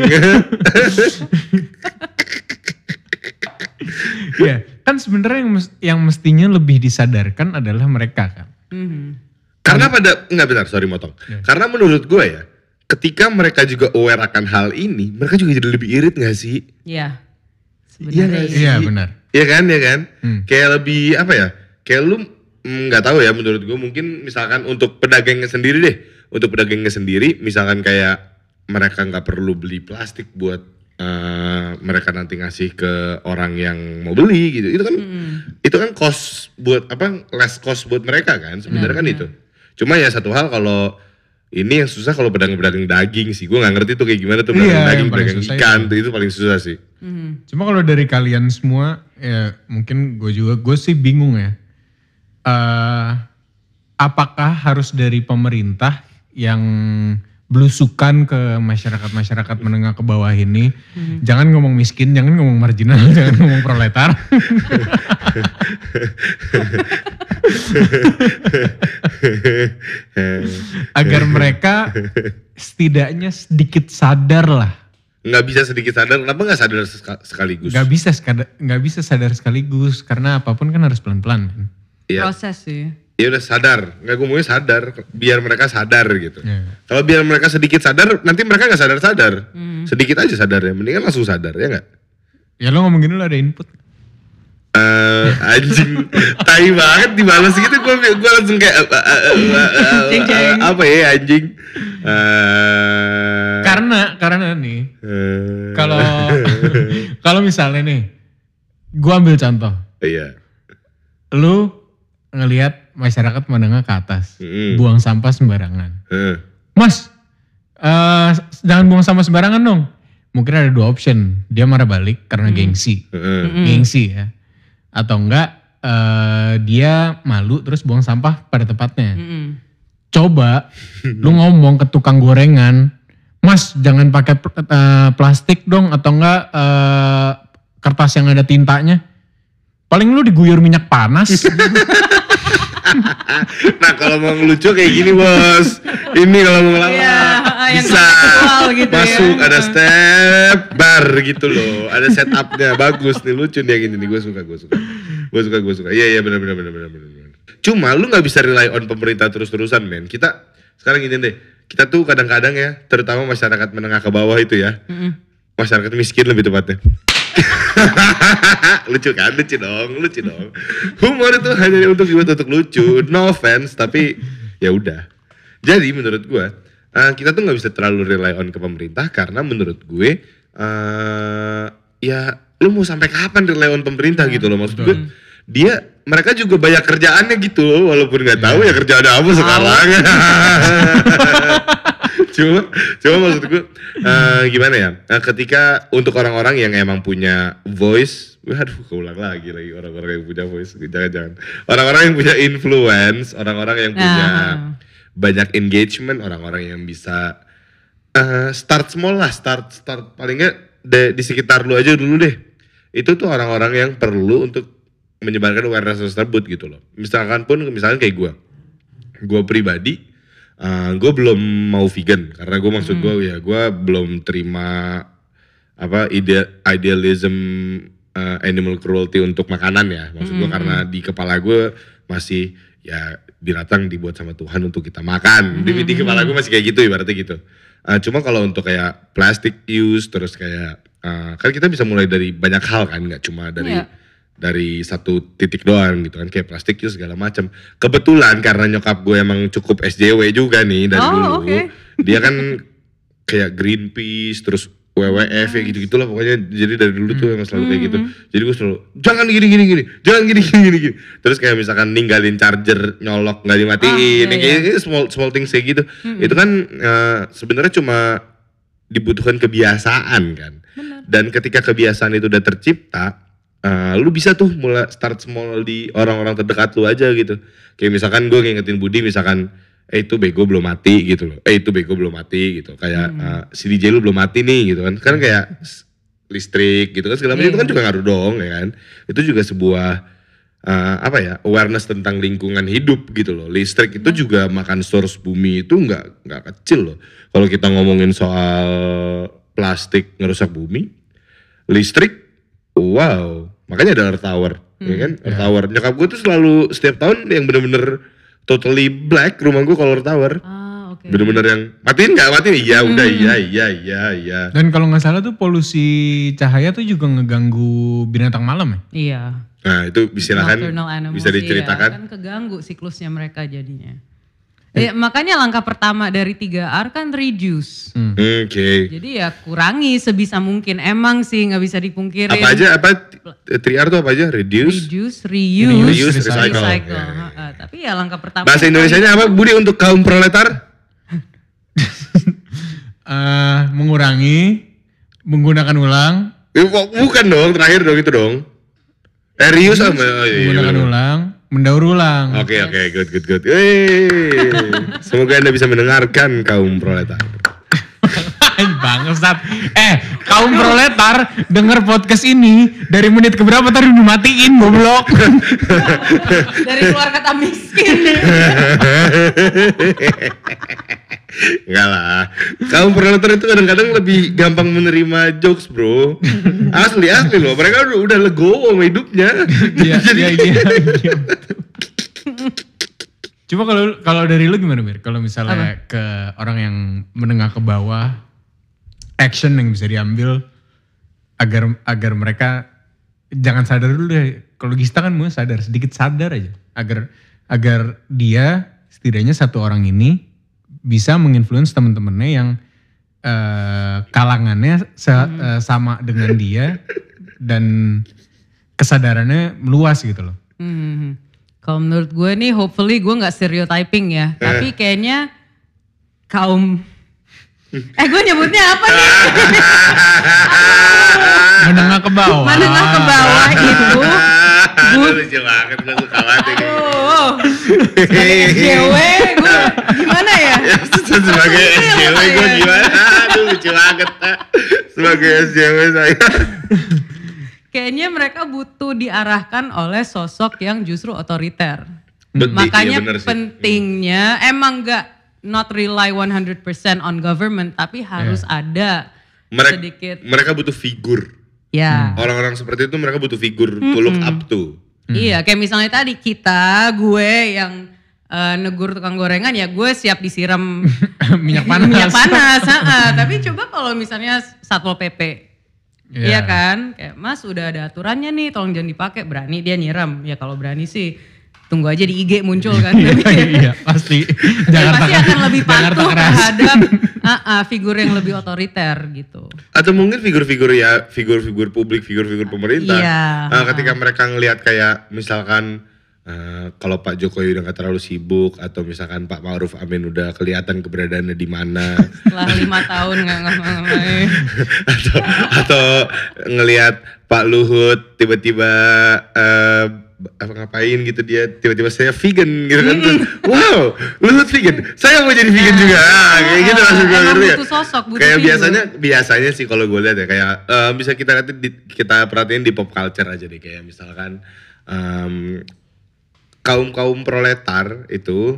Iya, kan sebenarnya yang, mes- yang mestinya lebih disadarkan adalah mereka kan. Mhm. Karena pada, enggak benar, sorry motong. Karena menurut gue ya, ketika mereka juga aware akan hal ini, mereka juga jadi lebih irit gak sih? Iya. Iya Sebenarnya nggak iya. sih? Iya benar. Iya kan, ya kan? Hmm. Kayak lebih apa ya? Kayak lu mm, nggak tahu ya menurut gue mungkin misalkan untuk pedagangnya sendiri deh, untuk pedagangnya sendiri, misalkan kayak mereka nggak perlu beli plastik buat eh, mereka nanti ngasih ke orang yang mau beli gitu. Itu kan itu kan cost buat apa? Less cost buat mereka kan? Sebenarnya kan itu. Cuma ya satu hal kalau ini yang susah kalau pedagang-pedagang daging sih. Gue nggak ngerti tuh kayak gimana tuh Iya, pedagang yang daging, pedagang ikan itu. tuh itu paling susah sih. Mhm. Cuma kalau dari kalian semua, ya mungkin gue juga, gue sih bingung ya. Eh, apakah harus dari pemerintah yang belusukan ke masyarakat-masyarakat menengah ke bawah ini? Jangan ngomong miskin, jangan ngomong marginal, jangan ngomong proletar. Agar mereka setidaknya sedikit sadar lah. nggak bisa sedikit sadar kenapa nggak sadar seka- sekaligus Gak bisa nggak bisa sadar sekaligus karena apa pun kan harus pelan-pelan. Iya. Proses sih. Ya udah sadar. Nggak gue maunya sadar biar mereka sadar gitu. Iya. kalau biar mereka sedikit sadar nanti mereka nggak sadar sadar sedikit aja sadar ya mendingan langsung sadar ya nggak? Ya lo ngomong gini lo ada input. Eh, anjing. Tai banget dibalas gitu gue gue langsung kayak eh, eh, Jeng, jeng. apa ya anjing? Eh, Karena karena nih eh, kalau kalau misalnya nih gua ambil contoh. iya. Lu ngelihat masyarakat menengah ke atas, Mm. buang sampah sembarangan. Eh, Mas, eh, jangan buang sampah sembarangan dong. Mungkin ada dua option. Dia marah balik karena gengsi. eh, Gengsi ya. Atau enggak eh, dia malu terus buang sampah pada tempatnya. Mm-mm. Coba lu ngomong ke tukang gorengan, Mas jangan pakai eh, plastik dong atau enggak eh, kertas yang ada tintanya. Paling lu diguyur minyak panas. nah kalau mau ngelucu kayak gini bos. Ini kalau mau ngelawak Iya, yang bisa. gitu ya. masuk ada step bar gitu loh. Ada setupnya bagus nih lucu nih yang ini nih. Gue suka gue suka. Gue suka gue suka. Iya iya benar benar benar benar benar cuma lu nggak bisa rely on pemerintah terus terusan men. Kita sekarang gini deh. Kita tuh kadang-kadang ya terutama masyarakat menengah ke bawah itu ya. Mm-mm. masyarakat miskin lebih tepatnya lucu kan? Lucu dong lucu dong. Humor itu hanya untuk dibuat untuk lucu. No offense tapi ya udah. Jadi menurut gue eh, kita tuh nggak bisa terlalu rely on ke pemerintah karena menurut gue eh ya lu mau sampai kapan rely on pemerintah gitu loh maksud gue dia mereka juga banyak kerjaannya gitu loh walaupun nggak tahu ya kerjaan apa sekarang cuma cuma maksud gue eh, gimana ya? Eh, ketika untuk orang-orang yang emang punya voice waduh keulang lagi lagi orang-orang yang punya voice. Jangan-jangan orang-orang yang punya influence orang-orang yang punya Nah. banyak engagement orang-orang yang bisa eh, start small lah start start palingnya de- di sekitar lu aja dulu deh. Itu tuh orang-orang yang perlu untuk menyebarkan awareness tersebut gitu loh. Misalkan pun misalkan kayak gue gue pribadi gue belum mau vegan karena gue maksud gue ya gue belum terima apa ide idealism uh, animal cruelty untuk makanan ya. Maksud gue karena di kepala gue masih ya binatang dibuat sama Tuhan untuk kita makan. Di, di kepala gue masih kayak gitu ibaratnya gitu. Uh, cuma kalau untuk kayak plastic use terus kayak uh, kan kita bisa mulai dari banyak hal kan nggak cuma dari Iya. Dari satu titik doang gitu kan kayak plastik use segala macam. Kebetulan karena nyokap gue emang cukup SJW juga nih dari Oh, dulu. oke. dia kan kayak Greenpeace terus WWF ya gitu gitulah pokoknya. Jadi dari dulu tuh emang selalu kayak gitu. Jadi gue selalu jangan gini gini gini jangan gini gini gini, gini. terus kayak misalkan ninggalin charger nyolok nggak dimatiin Ah, iya, yang kayak gitu, small small things kayak gitu. Itu kan eh, sebenarnya cuma dibutuhkan kebiasaan kan. Dan ketika kebiasaan itu udah tercipta eh, lu bisa tuh mulai start small di orang-orang terdekat lu aja gitu. Kayak misalkan gue ngingetin Budi misalkan eh itu bego belum mati gitu loh. Eh itu bego belum mati gitu. Kayak eh, si DJ lu belum mati nih gitu kan. Kan kayak s- listrik gitu kan segala macam Iya. itu kan juga ngaruh dong ya kan. Itu juga sebuah eh, apa ya awareness tentang lingkungan hidup gitu loh. Listrik itu juga makan source bumi itu nggak nggak kecil loh. Kalau kita ngomongin soal plastik ngerusak bumi listrik wow makanya ada earth tower ya kan earth tower nyokap gue tuh selalu setiap tahun yang bener-bener totally black rumah gue kalau earth tower Ah, oke. bener-bener yang matiin nggak matiin iya udah iya iya iya iya Dan kalau nggak salah tuh polusi cahaya tuh juga ngeganggu binatang malam ya. Iya. nah itu silakan bisa iya. diceritakan kan keganggu siklusnya mereka jadinya. Ya, makanya langkah pertama dari 3R kan reduce. oke Jadi ya kurangi sebisa mungkin. Emang sih nggak bisa dipungkirin. apa aja apa 3R tuh apa aja reduce Reduce, reuse, Reuse, recycle. recycle. Ya, ya. Ha-ha. Tapi ya langkah pertama. bahasa Indonesianya apa Budi untuk kaum proletar Eh, mengurangi, menggunakan ulang, Eh, kok bukan dong terakhir dong itu dong eh reuse sama oh, iya, iya, menggunakan bener. ulang, mendaur ulang. Oke oke good good good. Wey. Semoga anda bisa mendengarkan kaum proletar. Bangsat. Eh, kaum proletar denger podcast ini dari menit keberapa tadi dimatiin goblok. dari keluar kata miskin. Enggak lah. Kaum proletar itu kadang-kadang lebih gampang menerima jokes bro. Asli asli loh. Mereka udah, udah legowo sama hidupnya. Iya, Jadi iya, iya. iya. Coba kalau kalau dari lu gimana Mir? Kalau misalnya ke orang yang menengah ke bawah, action yang bisa diambil agar agar mereka jangan sadar dulu deh. Kalau Gista kan mau sadar sedikit sadar aja agar agar dia setidaknya satu orang ini bisa menginfluence teman-temannya yang eh, kalangannya se- eh, sama dengan dia dan kesadarannya meluas gitu loh. Hmm. Kalau menurut gue nih, hopefully gue nggak stereotyping ya. Tapi kayaknya kaum Eh gue nyebutnya apa nih? Menengah ke bawah. Menengah ke bawah itu Lu lucu banget, gue suka banget ya. Oh, SJW gue gimana ya? Sebagai SJW gue gimana? Aduh lucu banget. Sebagai SJW saya. Kayaknya mereka butuh diarahkan oleh sosok yang justru otoriter. Bet- Makanya iya pentingnya emang nggak not rely 100% on government tapi harus ada Mereka, sedikit mereka butuh figur. ya. Orang-orang seperti itu mereka butuh figur to look up to. Iya, kayak misalnya tadi kita, gue yang eh, negur tukang gorengan ya gue siap disiram Minyak panas. minyak panas. ha-ha. Tapi coba kalau misalnya satpol pp, Iya. iya kan? Kayak Mas udah ada aturannya nih, tolong jangan dipakai. Berani dia nyiram. Ya kalau berani sih tunggu aja di IG muncul kan. Tapi iya, pasti. dia Jakarta pasti akan lebih patuh terhadap ah, ah, figur yang lebih otoriter gitu. Atau mungkin figur-figur ya, figur-figur publik, figur-figur pemerintah. Iya. Eh, ketika mereka ngelihat kayak misalkan eh, kalau Pak Jokowi udah gak terlalu sibuk atau misalkan Pak Ma'ruf Amin udah kelihatan keberadaannya di mana Setelah lima tahun nggak ngapa-ngapain. atau atau ngelihat Pak Luhut tiba-tiba eh, apa ngapain gitu dia tiba-tiba saya vegan gitu kan. Terus wow Luhut vegan? Saya mau jadi vegan juga. Ah, kayak gitu maksud gue Emang ngerti ya? sosok, kayak biasanya biasanya sih kalau gue lihat ya kayak eh, bisa kita di, kita perhatiin di pop culture aja deh. Kayak misalkan kaum kaum proletar itu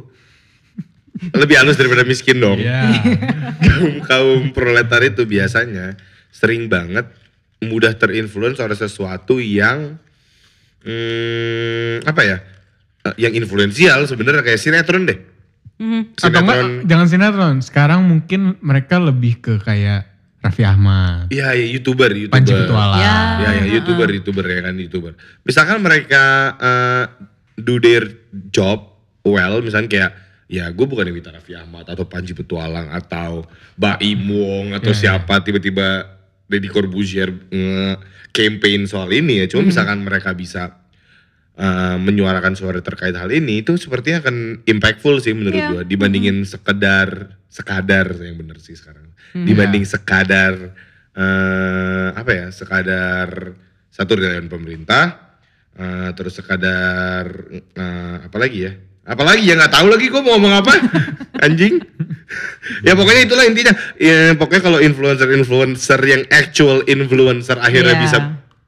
lebih halus daripada miskin dong. Iya. kaum kaum proletar itu biasanya sering banget mudah terinfluence oleh sesuatu yang hmm, apa ya eh, yang influensial sebenarnya kayak sinetron deh Mhm. Atau enggak, jangan sinetron. Sekarang mungkin mereka lebih ke kayak Raffi Ahmad, Iya, ya, youtuber, youtuber. Panji Petualang. Ya. Ya, ya, youtuber, youtuber ya kan, youtuber. Misalkan mereka eh, do their job well, misalnya kayak, ya gue bukan Wita Raffi Ahmad atau Panji Petualang atau Baim Wong atau Ya, siapa tiba-tiba Deddy Corbuzier nge-campaign soal ini ya. Cuma misalkan mereka bisa eh, menyuarakan suara terkait hal ini, itu sepertinya akan impactful sih menurut Iya. gue dibandingin sekedar sekadar yang bener sih sekarang. Dibanding sekadar eh apa ya? Sekadar satu relawan pemerintah eh, terus sekadar eh, apa lagi ya? Apalagi ya nggak tahu lagi gue mau ngomong apa anjing. ya pokoknya itulah intinya. Ya, pokoknya kalau influencer-influencer yang actual influencer akhirnya Iya. bisa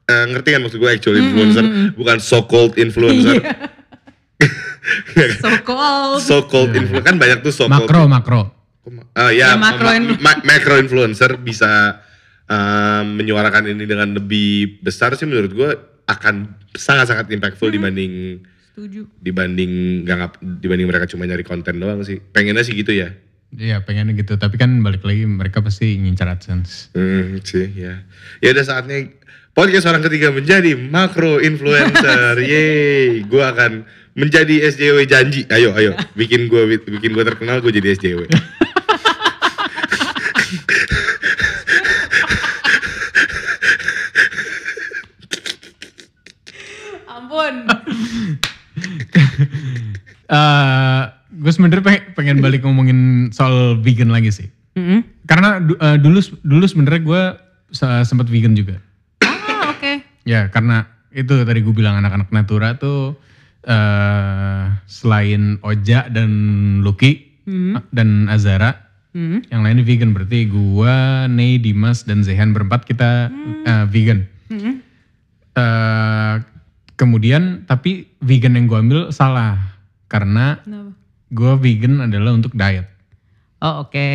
eh, ngerti kan maksud gue actual influencer bukan so called influencer. So called. so called influencer kan banyak tuh so called Makro, makro. Uh, ya, Ya, makro ma- ma- macro influencer bisa uh, menyuarakan ini dengan lebih besar sih menurut gue akan sangat-sangat impactful dibanding Setuju. dibanding nggak ngap- dibanding mereka cuma nyari konten doang sih. Pengennya sih gitu ya. Iya pengen gitu, tapi kan balik lagi mereka pasti ngincar AdSense. Hmm, sih ya. Ya udah saatnya podcast orang ketiga menjadi makro influencer. Yeay, gue akan menjadi SJW janji. Ayo, ayo, bikin gue bikin gue terkenal, gue jadi SJW. Eh, gue sebenernya pengen, balik ngomongin soal vegan lagi sih. Mhm. Karena du- eh, dulu dulu sebenarnya gue sempat vegan juga. Ah, oke. Ya karena itu tadi gue bilang anak-anak Natura tuh eh selain Oja dan Lucky dan Azara, Hmm. yang lainnya vegan berarti gue, Nei, Dimas dan Zehan berempat kita eh, vegan. Mhm. Eh, kemudian tapi vegan yang gue ambil salah karena Kenapa? gue vegan adalah untuk diet. Oh oke.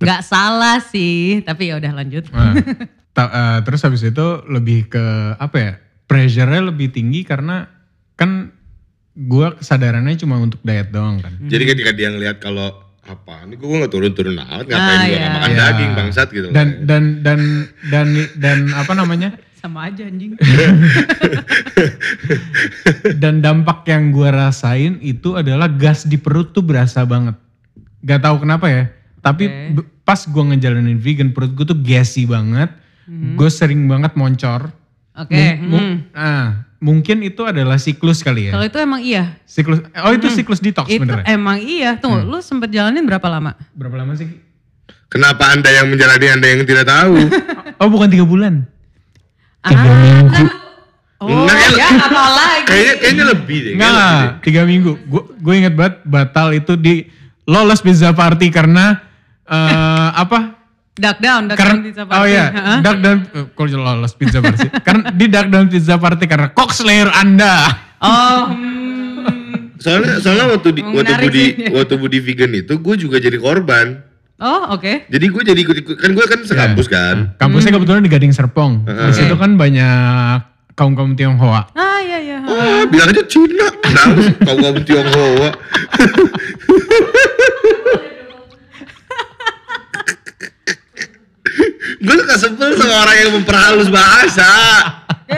Nggak salah sih, tapi ya udah lanjut. Nah, ta- eh, terus habis itu lebih ke apa ya? Pressure-nya lebih tinggi karena kan gue kesadarannya cuma untuk diet doang kan. Jadi ketika dia ngelihat kalau apa ini gue nggak turun-turun amat ngapain Ah, gue iya. makan Iya. daging bangsat gitu loh. Dan dan dan dan dan apa namanya? Sama aja anjing. dan dampak yang gue rasain itu adalah gas di perut tuh berasa banget. Gak tahu kenapa ya. Tapi be- pas gue ngejalanin vegan perut gue tuh gassy banget. Gue sering banget moncor. Oke. Mung- mung- hmm. ah, mungkin itu adalah siklus kali ya. Kalau itu emang iya. Siklus. Oh itu siklus detox Itu bener emang iya. Tunggu, lu sempet jalanin berapa lama? Berapa lama sih? Kenapa anda yang menjalani anda yang tidak tahu? Oh bukan tiga bulan. Ah, kan. Oh, Nah, ya apa lagi? kayaknya kayaknya lebih deh. Enggak lebih deh. tiga minggu. Gue gue inget banget batal itu di Lawless Pizza Party karena eh apa? Duck down, duck Karena down pizza party. oh iya? Duck Down eh, kok Lawless Pizza Party. karena di Duck Down Pizza Party karena Cock Slayer Anda. Oh, hmm. Soalnya soalnya waktu di, waktu Budi waktu Budi vegan itu gue juga jadi korban. Oh oke. Jadi gue jadi ikut ikut kan gue kan sekampus kan. Kampusnya Hmm. kebetulan di Gading Serpong. Di situ kan banyak kaum kaum Tionghoa. Ah iya iya. Ah, bilang aja Cina. Kenapa sih kau kau Tionghoa? gue suka sebel sama orang yang memperhalus bahasa.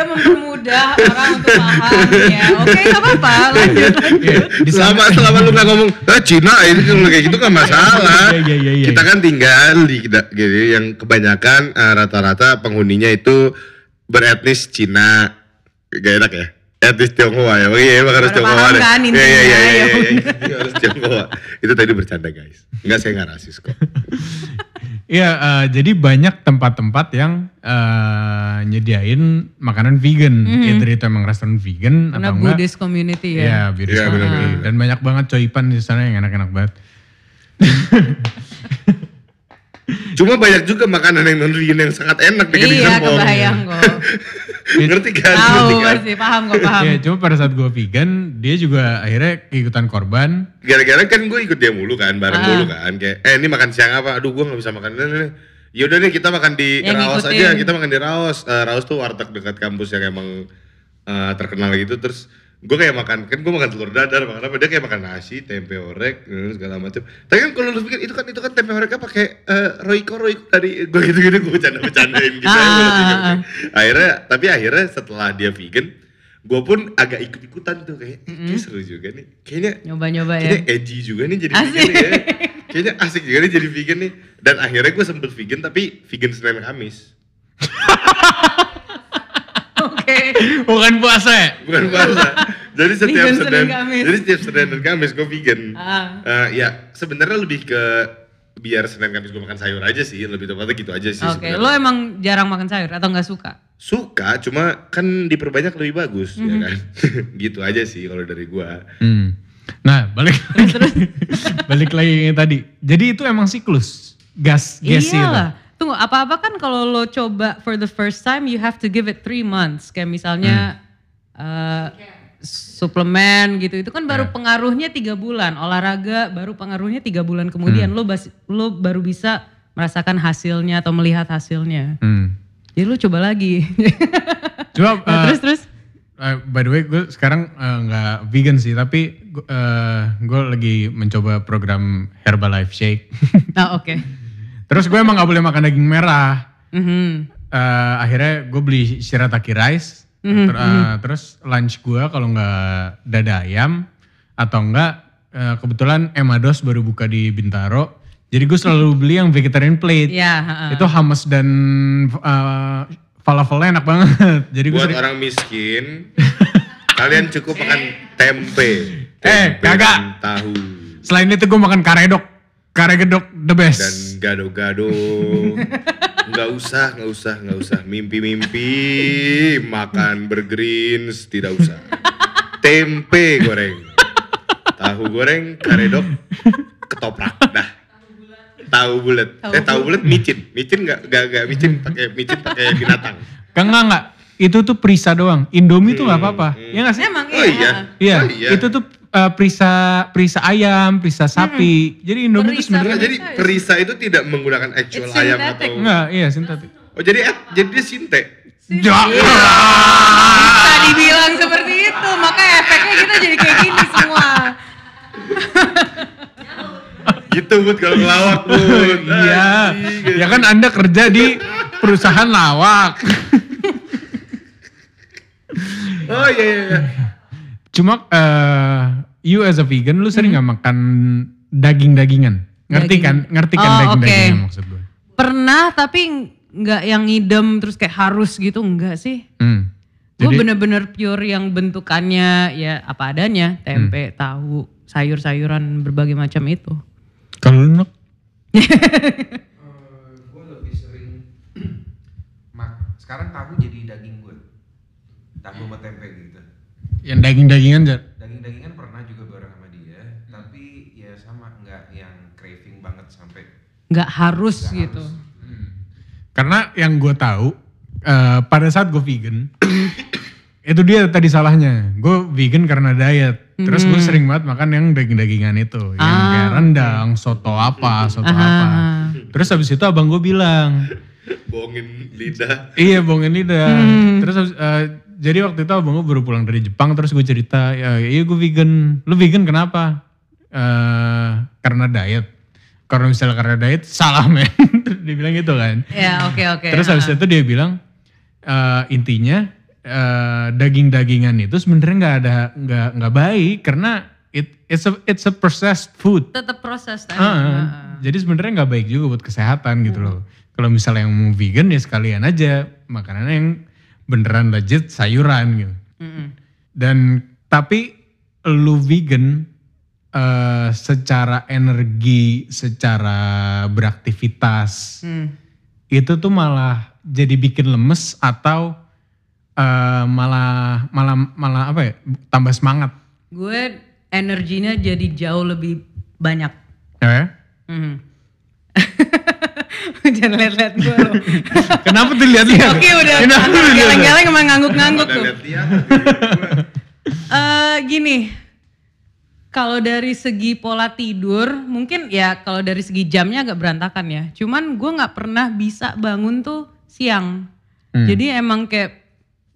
Mempermudah orang untuk paham ya. Oke, nggak apa-apa. Lanjut. Iya, di sana selama selama lu nggak ngomong ah Cina ini kalau kayak gitu kan masalah. Iya, iya, iya, iya. kita kan tinggal di gitu yang kebanyakan eh, rata-rata penghuninya itu beretnis Cina. Gak enak ya? Etnis Tionghoa ya? Oh, iya emang harus Tionghoa deh. kan iya intinya, iya iya ya. iya, iya, iya, harus Tionghoa. Itu tadi bercanda guys. Enggak saya nggak rasis kok Iya, eh, jadi banyak tempat-tempat yang eh, nyediain makanan vegan. Either itu emang restoran vegan Karena atau enggak. Buddhist community Iya, ya. Buddhist Iya, benar, community. benar. Dan banyak banget coipan di sana yang enak-enak banget. cuma banyak juga makanan yang non vegan yang sangat enak Iya, kebayang kok. ngerti kan? Tahu ngerti kan? pasti, paham kok paham. Iya, cuma pada saat gue vegan, dia juga akhirnya keikutan korban. gara-gara kan gue ikut dia mulu kan bareng Ah. mulu kan. Kayak eh ini makan siang apa? Aduh gue nggak bisa makan. Ini ya udah deh kita makan di Yang Raos ngikutin. aja kita makan di Raos. Eh, Raos tuh warteg dekat kampus yang emang eh, terkenal gitu. Terus gue kayak makan kan gue makan telur dadar makan apa dia kayak makan nasi tempe orek eh, segala macam tapi kan kalau lu pikir itu kan itu kan tempe oreknya pakai eh, roiko roiko tadi gue gitu gitu gue bercanda bercandain gitu akhirnya tapi akhirnya setelah dia vegan gue pun agak ikut ikutan tuh kayak "Ih, kayak seru juga nih kayaknya Nyoba-nyoba ya. Kayaknya edgy juga nih jadi Asik. vegan ya. Kayaknya asik juga nih jadi vegan nih. Dan akhirnya gue sempet vegan tapi vegan Senin Kamis. Oke. Bukan puasa ya? Bukan puasa. Jadi setiap Vegan Senin, Senin Kamis. jadi setiap Senin dan Kamis gue vegan. Ah. Eh, ya sebenarnya lebih ke biar Senin Kamis gue makan sayur aja sih, lebih tepatnya gitu aja sih. Oke, sebenarnya. lo emang jarang makan sayur atau nggak suka? Suka, cuma kan diperbanyak lebih bagus Mhm. ya kan. gitu aja sih kalau dari gua. Hmm. Nah, balik balik lagi yang tadi. Jadi itu emang siklus. Gas, gas itu. Iyalah. Tunggu, apa-apa kan kalau lo coba for the first time you have to give it three months. Kayak misalnya Hmm. eh, suplemen gitu. Itu kan baru Ya. pengaruhnya tiga bulan. Olahraga baru pengaruhnya tiga bulan Hmm. kemudian lo bas- lo baru bisa merasakan hasilnya atau melihat hasilnya. Hmm. Jadi lo coba lagi. Coba Nah, eh, terus terus. Eh, by the way, gue sekarang eh, nggak vegan sih, tapi gue lagi mencoba program Herbalife Shake. Nah oke. Terus gue emang nggak boleh makan daging merah. Mhm. Eh, akhirnya gue beli shirataki rice. Mhm, Ter- eh, Terus lunch gue kalau nggak dada ayam atau enggak eh, kebetulan Emados baru buka di Bintaro. Jadi gue selalu beli yang vegetarian plate. Iya. ha-ha. Itu hummus dan eh, falafelnya enak banget. Jadi gue Buat sering orang miskin, kalian cukup makan tempe. Eh, Tempe kagak. dan tahu. Selain itu gue makan karedok. Karegedok the best. dan gado-gado nggak usah nggak usah nggak usah mimpi-mimpi makan bergreens tidak usah tempe goreng tahu goreng karedok ketoprak dah tahu bulat eh tahu bulat micin micin nggak nggak nggak micin pakai micin pakai binatang Kan enggak enggak. Itu tuh perisa doang. Indomie tuh nggak apa-apa. hmm. Iya nggak sih? Emang oh iya. iya Iya. oh, iya Itu tuh eh, perisa perisa ayam, perisa sapi. Jadi Indomie tuh Perisa, sebenarnya jadi perisa itu tidak menggunakan actual It's ayam synthetic. atau enggak, iya sintetik. oh jadi eh, jadi dia sinte Ya. Bisa dibilang seperti itu, makanya efeknya kita jadi kayak gini semua. Gitu Bud kalau ngelawak Bud. iya. Ya kan Anda kerja di perusahaan lawak. Oh iya iya. iya. Cuma eh you as a vegan lu sering nggak makan daging-dagingan? Ngerti Daging. kan? Ngerti kan Oh, daging-dagingan oke. maksud gue? Pernah tapi nggak yang ngidem terus kayak harus gitu enggak sih. Hmm. Gue bener-bener pure yang bentukannya ya apa adanya, tempe, tahu, sayur-sayuran berbagai macam itu. kalau lu Nok? gue lebih sering mak sekarang tahu jadi daging gue tahu sama tempe gitu yang daging-dagingan Jar? daging dagingan pernah juga bareng sama dia tapi ya sama nggak yang craving banget sampai Nggak harus gitu. Karena yang gue tahu eh, pada saat gue vegan itu dia tadi salahnya. Gue vegan karena diet. Terus gue sering banget makan yang daging-dagingan itu, yang kayak rendang, soto apa, soto apa. Terus habis itu abang gue bilang, Bohongin lidah. iya bohongin lidah. Terus habis- eh, jadi waktu itu abang gue baru pulang dari Jepang, terus gue cerita, ya iya gue vegan. Lu vegan kenapa? Eh karena diet. Kalau misalnya karena diet, salah men. dia bilang gitu kan. Ya oke oke. Terus habis itu dia bilang eh, intinya eh, daging-dagingan itu sebenarnya nggak ada nggak nggak baik karena it it's a it's a processed food. tetap proses kan. Ah, Jadi sebenarnya nggak baik juga buat kesehatan gitu loh. Kalau misalnya yang mau vegan ya sekalian aja makanannya yang beneran legit sayuran gitu. Mm-mm. Dan tapi lu vegan eh, secara energi, secara beraktivitas Hmm. itu tuh malah jadi bikin lemes atau eh, malah malah malah apa ya tambah semangat Gue energinya jadi jauh lebih banyak. ya Mhm. Jangan lihat-lihat gue loh. kenapa tuh lihat-lihat Oke udah Kenapa tuh lihat-lihat? geleng-geleng emang ngangguk-ngangguk Udah tuh. lihat dia. Eh gini, kalau dari segi pola tidur, mungkin ya kalau dari segi jamnya agak berantakan ya. Cuman gue nggak pernah bisa bangun tuh siang. Hmm. Jadi emang kayak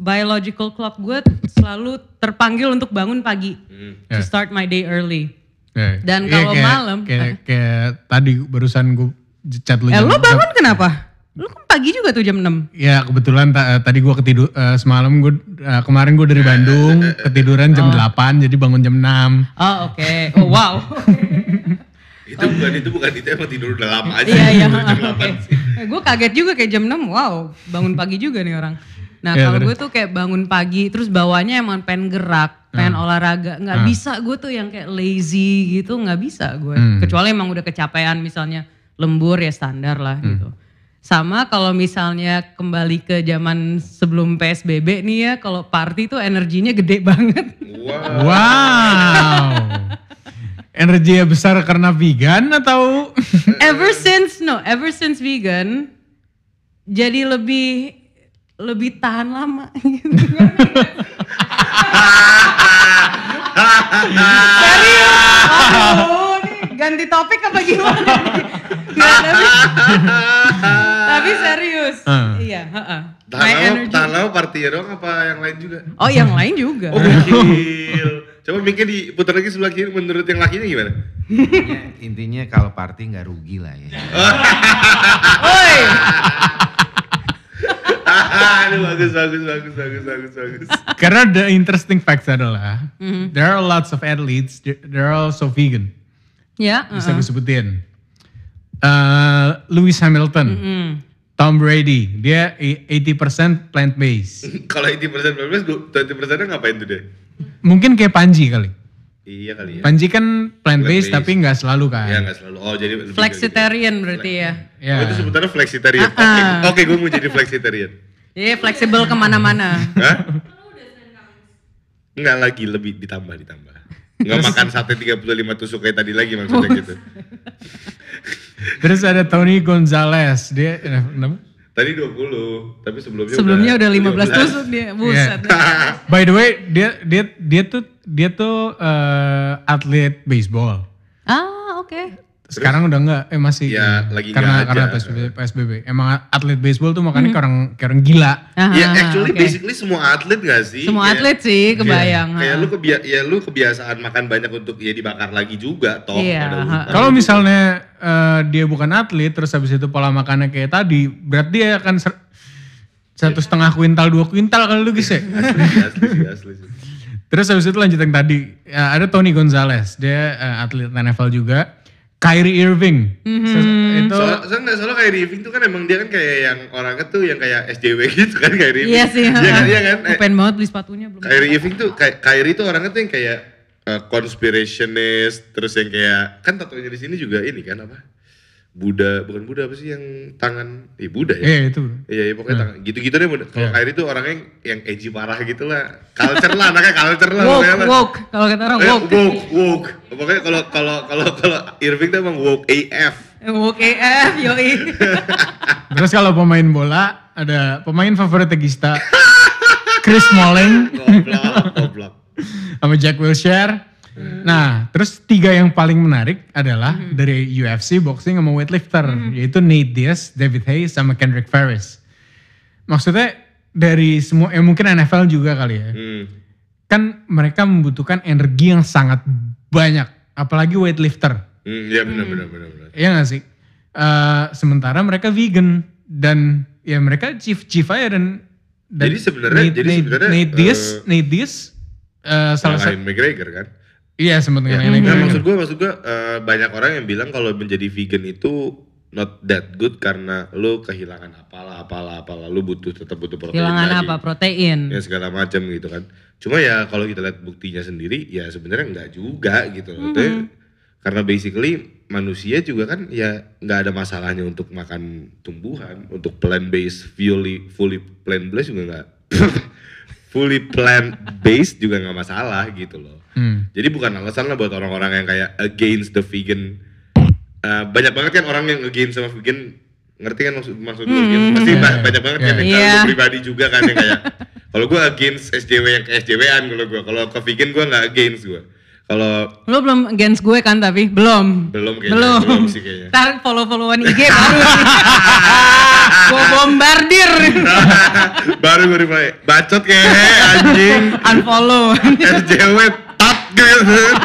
biological clock gue selalu terpanggil untuk bangun pagi. To Ya. start my day early. Ya, Dan iya, kalau kayak- malam, kayak, kayak tadi barusan gue chat lu Eh lo bangun kenapa? Lu kan pagi juga tuh jam 6. ya kebetulan ta- tadi gue ketidur eh, semalam gue eh, kemarin gue dari Bandung ketiduran jam 8 jadi bangun jam 6 Oh oke, oh wow. itu bukan itu bukan itu emang tidur udah lama aja. Iya iya. Jam 8 Gue kaget juga kayak jam 6, wow bangun pagi juga nih orang. Nah Iya, kalau gue tuh kayak bangun pagi, terus bawahnya emang pengen gerak, pengen Hmm. olahraga, nggak bisa gue tuh yang kayak lazy gitu, nggak bisa gue. Hmm. Kecuali emang udah kecapean misalnya lembur ya standar lah Hmm. gitu. Sama kalau misalnya kembali ke zaman sebelum PSBB nih ya, kalau party tuh energinya gede banget. Wow. wow energinya besar karena vegan atau ever since no, ever since vegan jadi lebih lebih tahan lama gitu. Serius? Ganti topik apa gimana? nih? Nggak, tapi, tapi serius. Ah. Iya, heeh. Energy. tahan lama party dong apa yang lain juga? Oh, yang lain juga. Oh gokil. Coba mikir diputar lagi sebelah kiri menurut yang lakinya gimana? intinya, intinya kalau party nggak rugi lah ya Woi. Aduh bagus bagus bagus bagus bagus bagus. karena the interesting facts adalah Mm-hmm. there are lots of athletes there- they're also vegan Ya, bisa heeh. gue sebutin Uh, Lewis Hamilton Hmm. Tom Brady dia i- 80% plant based Kalau 80% plus 20% ngapain tuh deh? mungkin kayak Panji kali Iya kali ya. Panji kan plant based Plant-based. tapi nggak selalu kan Iya nggak selalu. Oh jadi ke Flexitarian berarti ya. gitu. Ya. Oh itu sebenarnya flexitarian. Oke, Ah-ah. oke gue mau jadi flexitarian. Iya, fleksibel ke mana-mana. Hah? Enggak lagi lebih ditambah ditambah. Enggak makan sate 35 tusuk kayak tadi lagi maksudnya gitu. terus ada Tony Gonzalez dia eh, kenapa? Tadi 20, tapi sebelumnya Sebelumnya udah 15 15. tusuk dia. Buset. Yeah. By the way, dia dia dia tuh dia tuh eh, atlet baseball. Ah, oke. Sekarang udah enggak, eh masih. Ya, lagi karena karena aja. PSBB, PSBB. Emang atlet baseball tuh makannya kayak orang kayak orang gila. Ah, Ya ah, actually oke. basically semua atlet gak sih? Semua Kayak- atlet sih kebayang. Kayak ah. lu kebia ya lu kebiasaan makan banyak untuk ya dibakar lagi juga toh Iya. Kalau misalnya eh, dia bukan atlet, terus habis itu pola makannya kayak tadi, berarti dia akan satu setengah kuintal, dua kuintal kalau lu guys ya. asli asli. Terus habis itu lanjut yang tadi, ya, ada Tony Gonzalez, dia eh, atlet NFL juga. Kyrie Irving, Se- itu Soal, soalnya nggak soalnya kayak Irving tuh kan emang dia kan kayak yang orangnya tuh yang kayak SJW gitu kan kayak Irving. Iya sih. Iya kan, iya kan. Eh, pengen banget beli sepatunya belum. Kyrie Irving tuh kayak Kyrie tuh orangnya tuh yang kayak uh, conspirationist terus yang kayak kan tatonya di sini juga ini kan apa? Buddha, bukan Buddha apa sih yang tangan? Eh Buddha ya. Iya itu. Iya, iya pokoknya tangan gitu-gitu deh. Buddha. Kalau Iya. Kyrie tuh orangnya yang, yang edgy parah gitu lah. Culture lah, anaknya culture lah. Woke, lah. woke. Kalau kata orang Eh, woke. woke, woke. Pokoknya kalau kalau kalau kalau Irving tuh emang woke AF. Woke AF, yoi. Terus kalau pemain bola, ada pemain favorit Gista, Chris Smalling, Goblok, goblok. sama Jack Wilshere. Nah, terus tiga yang paling menarik adalah dari UFC, boxing sama weightlifter, yaitu Nate Diaz, David Hayes, sama Kendrick Ferris. Maksudnya dari semua, eh mungkin NFL juga kali ya. Hmm. Kan mereka membutuhkan energi yang sangat banyak, apalagi weightlifter. Hmm, iya benar benar benar benar. Iya gak sih? Eh, sementara mereka vegan dan ya mereka chief chief aja dan, dan Jadi sebenarnya- Nate- jadi Nate- sebenarnya, Nate Diaz, eh, Nate Diaz eh, salah satu McGregor kan? Iya sempat Ya, dengan nah, maksud gue maksud gue eh, banyak orang yang bilang kalau menjadi vegan itu not that good karena lu kehilangan apalah apalah apalah. Lu butuh tetap butuh protein Kehilangan lagi. apa? Protein. ya segala macam gitu kan. Cuma ya kalau kita lihat buktinya sendiri ya sebenarnya enggak juga gitu loh. Maksudnya, karena basically manusia juga kan ya nggak ada masalahnya untuk makan tumbuhan. Untuk plant based fully fully plant based juga nggak. Fully plant based juga nggak masalah gitu loh Hmm. jadi bukan alasan lah buat orang-orang yang kayak against the vegan. Eh, banyak banget kan orang yang against sama vegan. Ngerti kan maksud maksud gue vegan? Pasti ba- banyak banget kan yang Iya. kalau gue pribadi juga kan yang kayak kalau gue against SJW yang ke SJW-an kalau gue. Kalau ke vegan gue nggak against gue. Kalau Lo belum against gue kan tapi belum. belum kayaknya Belum. belum sih kayaknya. Ntar follow-followan IG baru. gue bombardir. Baru gue reply, bacot kayak anjing. Unfollow. SJW gitu.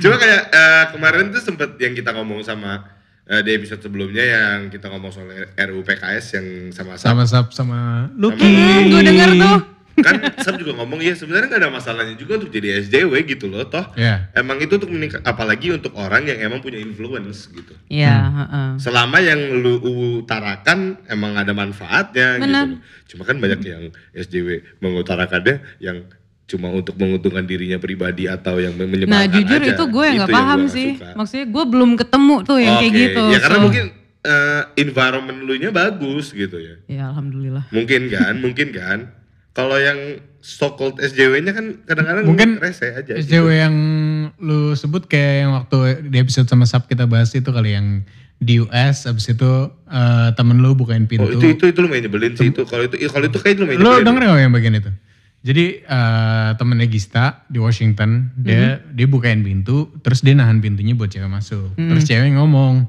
Cuma kayak eh, kemarin tuh sempet yang kita ngomong sama eh, di episode sebelumnya yang kita ngomong soal RUU PKS yang sama sama Sap sama Lucky Hmm, gue denger tuh. Kan Sam juga ngomong ya sebenarnya nggak ada masalahnya juga untuk jadi SJW gitu loh toh ya emang itu untuk meningkat apalagi untuk orang yang emang punya influence gitu Iya, heeh. selama yang lu utarakan emang ada manfaatnya Benar. gitu. Cuma kan banyak yang SJW mengutarakannya yang cuma untuk menguntungkan dirinya pribadi atau yang Nah menyebalkan jujur aja. itu gue yang nggak paham nggak sih. suka. Maksudnya gue belum ketemu tuh yang kayak Oke, gitu. Ya karena So- mungkin eh, environment lu nya bagus gitu ya. Ya alhamdulillah. Mungkin kan, mungkin kan. Kalau yang so called SJW-nya kan kadang-kadang Mungkin rese aja. SJW gitu. yang lu sebut kayak yang waktu di episode sama Sap kita bahas itu kali yang di US abis itu eh, temen lu bukain pintu Oh, itu itu itu lumayan nyebelin sih itu. Kalau itu kalau itu kayak lumayan Lo nyebelin. denger gak yang bagian itu? Jadi eh temennya Gista di Washington, dia dia bukain pintu, terus dia nahan pintunya buat cewek masuk. Terus cewek ngomong,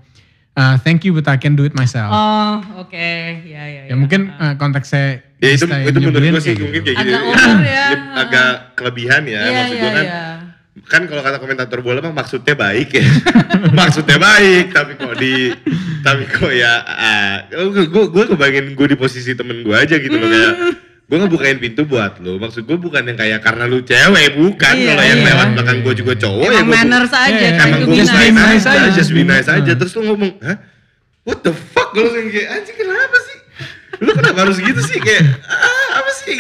"Uh, thank you but I can do it myself. Oh oke, ya ya. ya mungkin eh, konteksnya Ya itu itu menurut gue sih mungkin gitu. kayak gini. Agak over ya. Agak kelebihan ya Iya maksud iya gue kan. iya. Kan kalau kata komentator bola mah maksudnya baik ya. maksudnya baik tapi kok di tapi kok ya ah, gue gue kebayangin gue di posisi temen gue aja gitu loh kayak gue ngebukain pintu buat lo maksud gue bukan yang kayak karena lu cewek bukan Iya, kalau yang iya. lewat belakang gue juga cowok ya Emang gua- manners aja, Iya, try emang gue nice. nice aja. aja, just be nice Hmm. aja. Terus lu ngomong, hah? What the fuck? Gue langsung kayak, anjing kenapa sih? Lu kenapa harus gitu sih? Kayak, ah apa sih?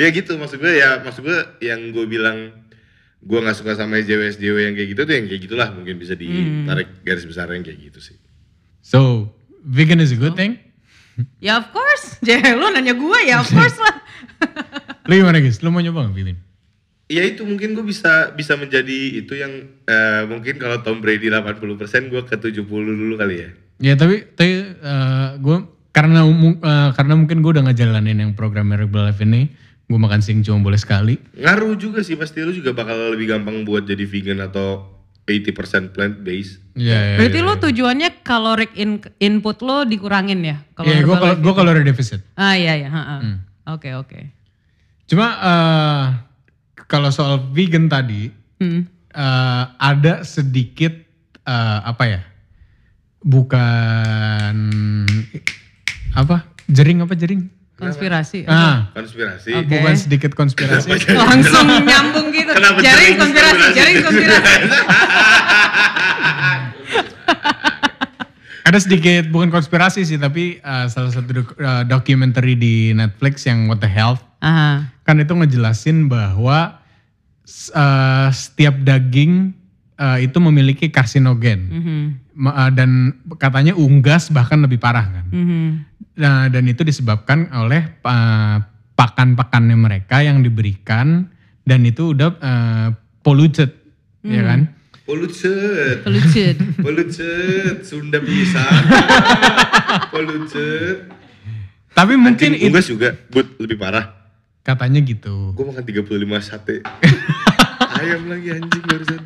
ya gitu, maksud gue ya, maksud gue yang gue bilang, gue gak suka sama SJW SJW yang kayak gitu tuh yang kayak gitulah mungkin bisa ditarik garis besar yang kayak gitu sih. So, vegan is a good thing? Ya of course. Jadi lu nanya gue ya of course lah. Lu gimana guys? Lu mau nyoba gak vegan? Ya itu mungkin gue bisa bisa menjadi itu yang eh, mungkin kalau Tom Brady 80% gue ke 70 dulu kali ya. Ya tapi tapi gue karena eh, karena mungkin gue udah ngejalanin yang program Miracle Life ini, gue makan sing cuma boleh sekali. Ngaruh juga sih pasti lu juga bakal lebih gampang buat jadi vegan atau 80% plant based. Iya, iya. Berarti lo tujuannya caloric in- input lo dikurangin ya? Kalau Iya, gue kalau gue itu? kalori defisit. Ah iya iya. Hmm. Oke oke. Cuma eh, kalau soal vegan tadi Hmm. eh, ada sedikit eh, apa ya? Bukan apa? Jering apa jering? Konspirasi. Ah, Konspirasi. Oke. bukan sedikit konspirasi. Langsung nyambung gitu. Kenapa jaring jaring konspirasi, konspirasi? jaring konspirasi. Ada sedikit bukan konspirasi sih, tapi eh, salah satu dok- eh, documentary di Netflix yang What the Health Aha. kan itu ngejelasin bahwa eh, setiap daging eh, itu memiliki karsinogen Mhm. Eh, dan katanya unggas bahkan lebih parah kan. Mhm. Nah, dan itu disebabkan oleh eh, pakan-pakannya mereka yang diberikan dan itu udah eh, polluted, ya kan? Polluted. Polluted. Polluted. Sunda bisa. Polluted. Tapi mungkin Anjing itu unggas juga, but lebih parah. katanya gitu. Gue makan 35 sate. Ayam lagi anjing barusan.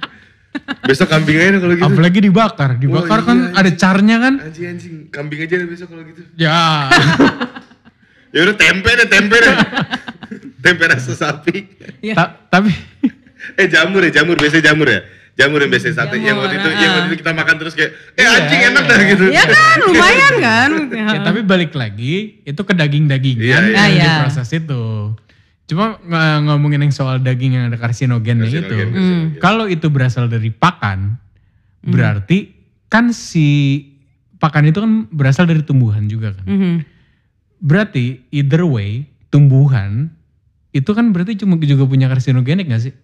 Besok kambing aja kalau gitu. Apalagi dibakar, dibakar Oh, kan iya, ada carnya kan? Anjing anjing, kambing aja deh besok kalau gitu. Ya. Ya udah tempe deh, tempe deh. tempe rasa sapi. Ya. Ta- tapi Eh jamur ya, jamur biasanya jamur ya. Jamur yang biasanya sate. yang waktu itu, yang waktu itu kita makan terus kayak, eh Iya, anjing enak iya. dah gitu. Ya kan, lumayan kan. ya, tapi balik lagi itu ke daging-dagingan Iya, iya. Ah, yang iya. diproses itu. Cuma ng- ngomongin yang soal daging yang ada karsinogennya itu. Karsinogen, Hmm. karsinogen. Kalau itu berasal dari pakan, berarti kan si pakan itu kan berasal dari tumbuhan juga kan. Mhm. Berarti either way tumbuhan itu kan berarti cuma juga punya karsinogenik gak sih?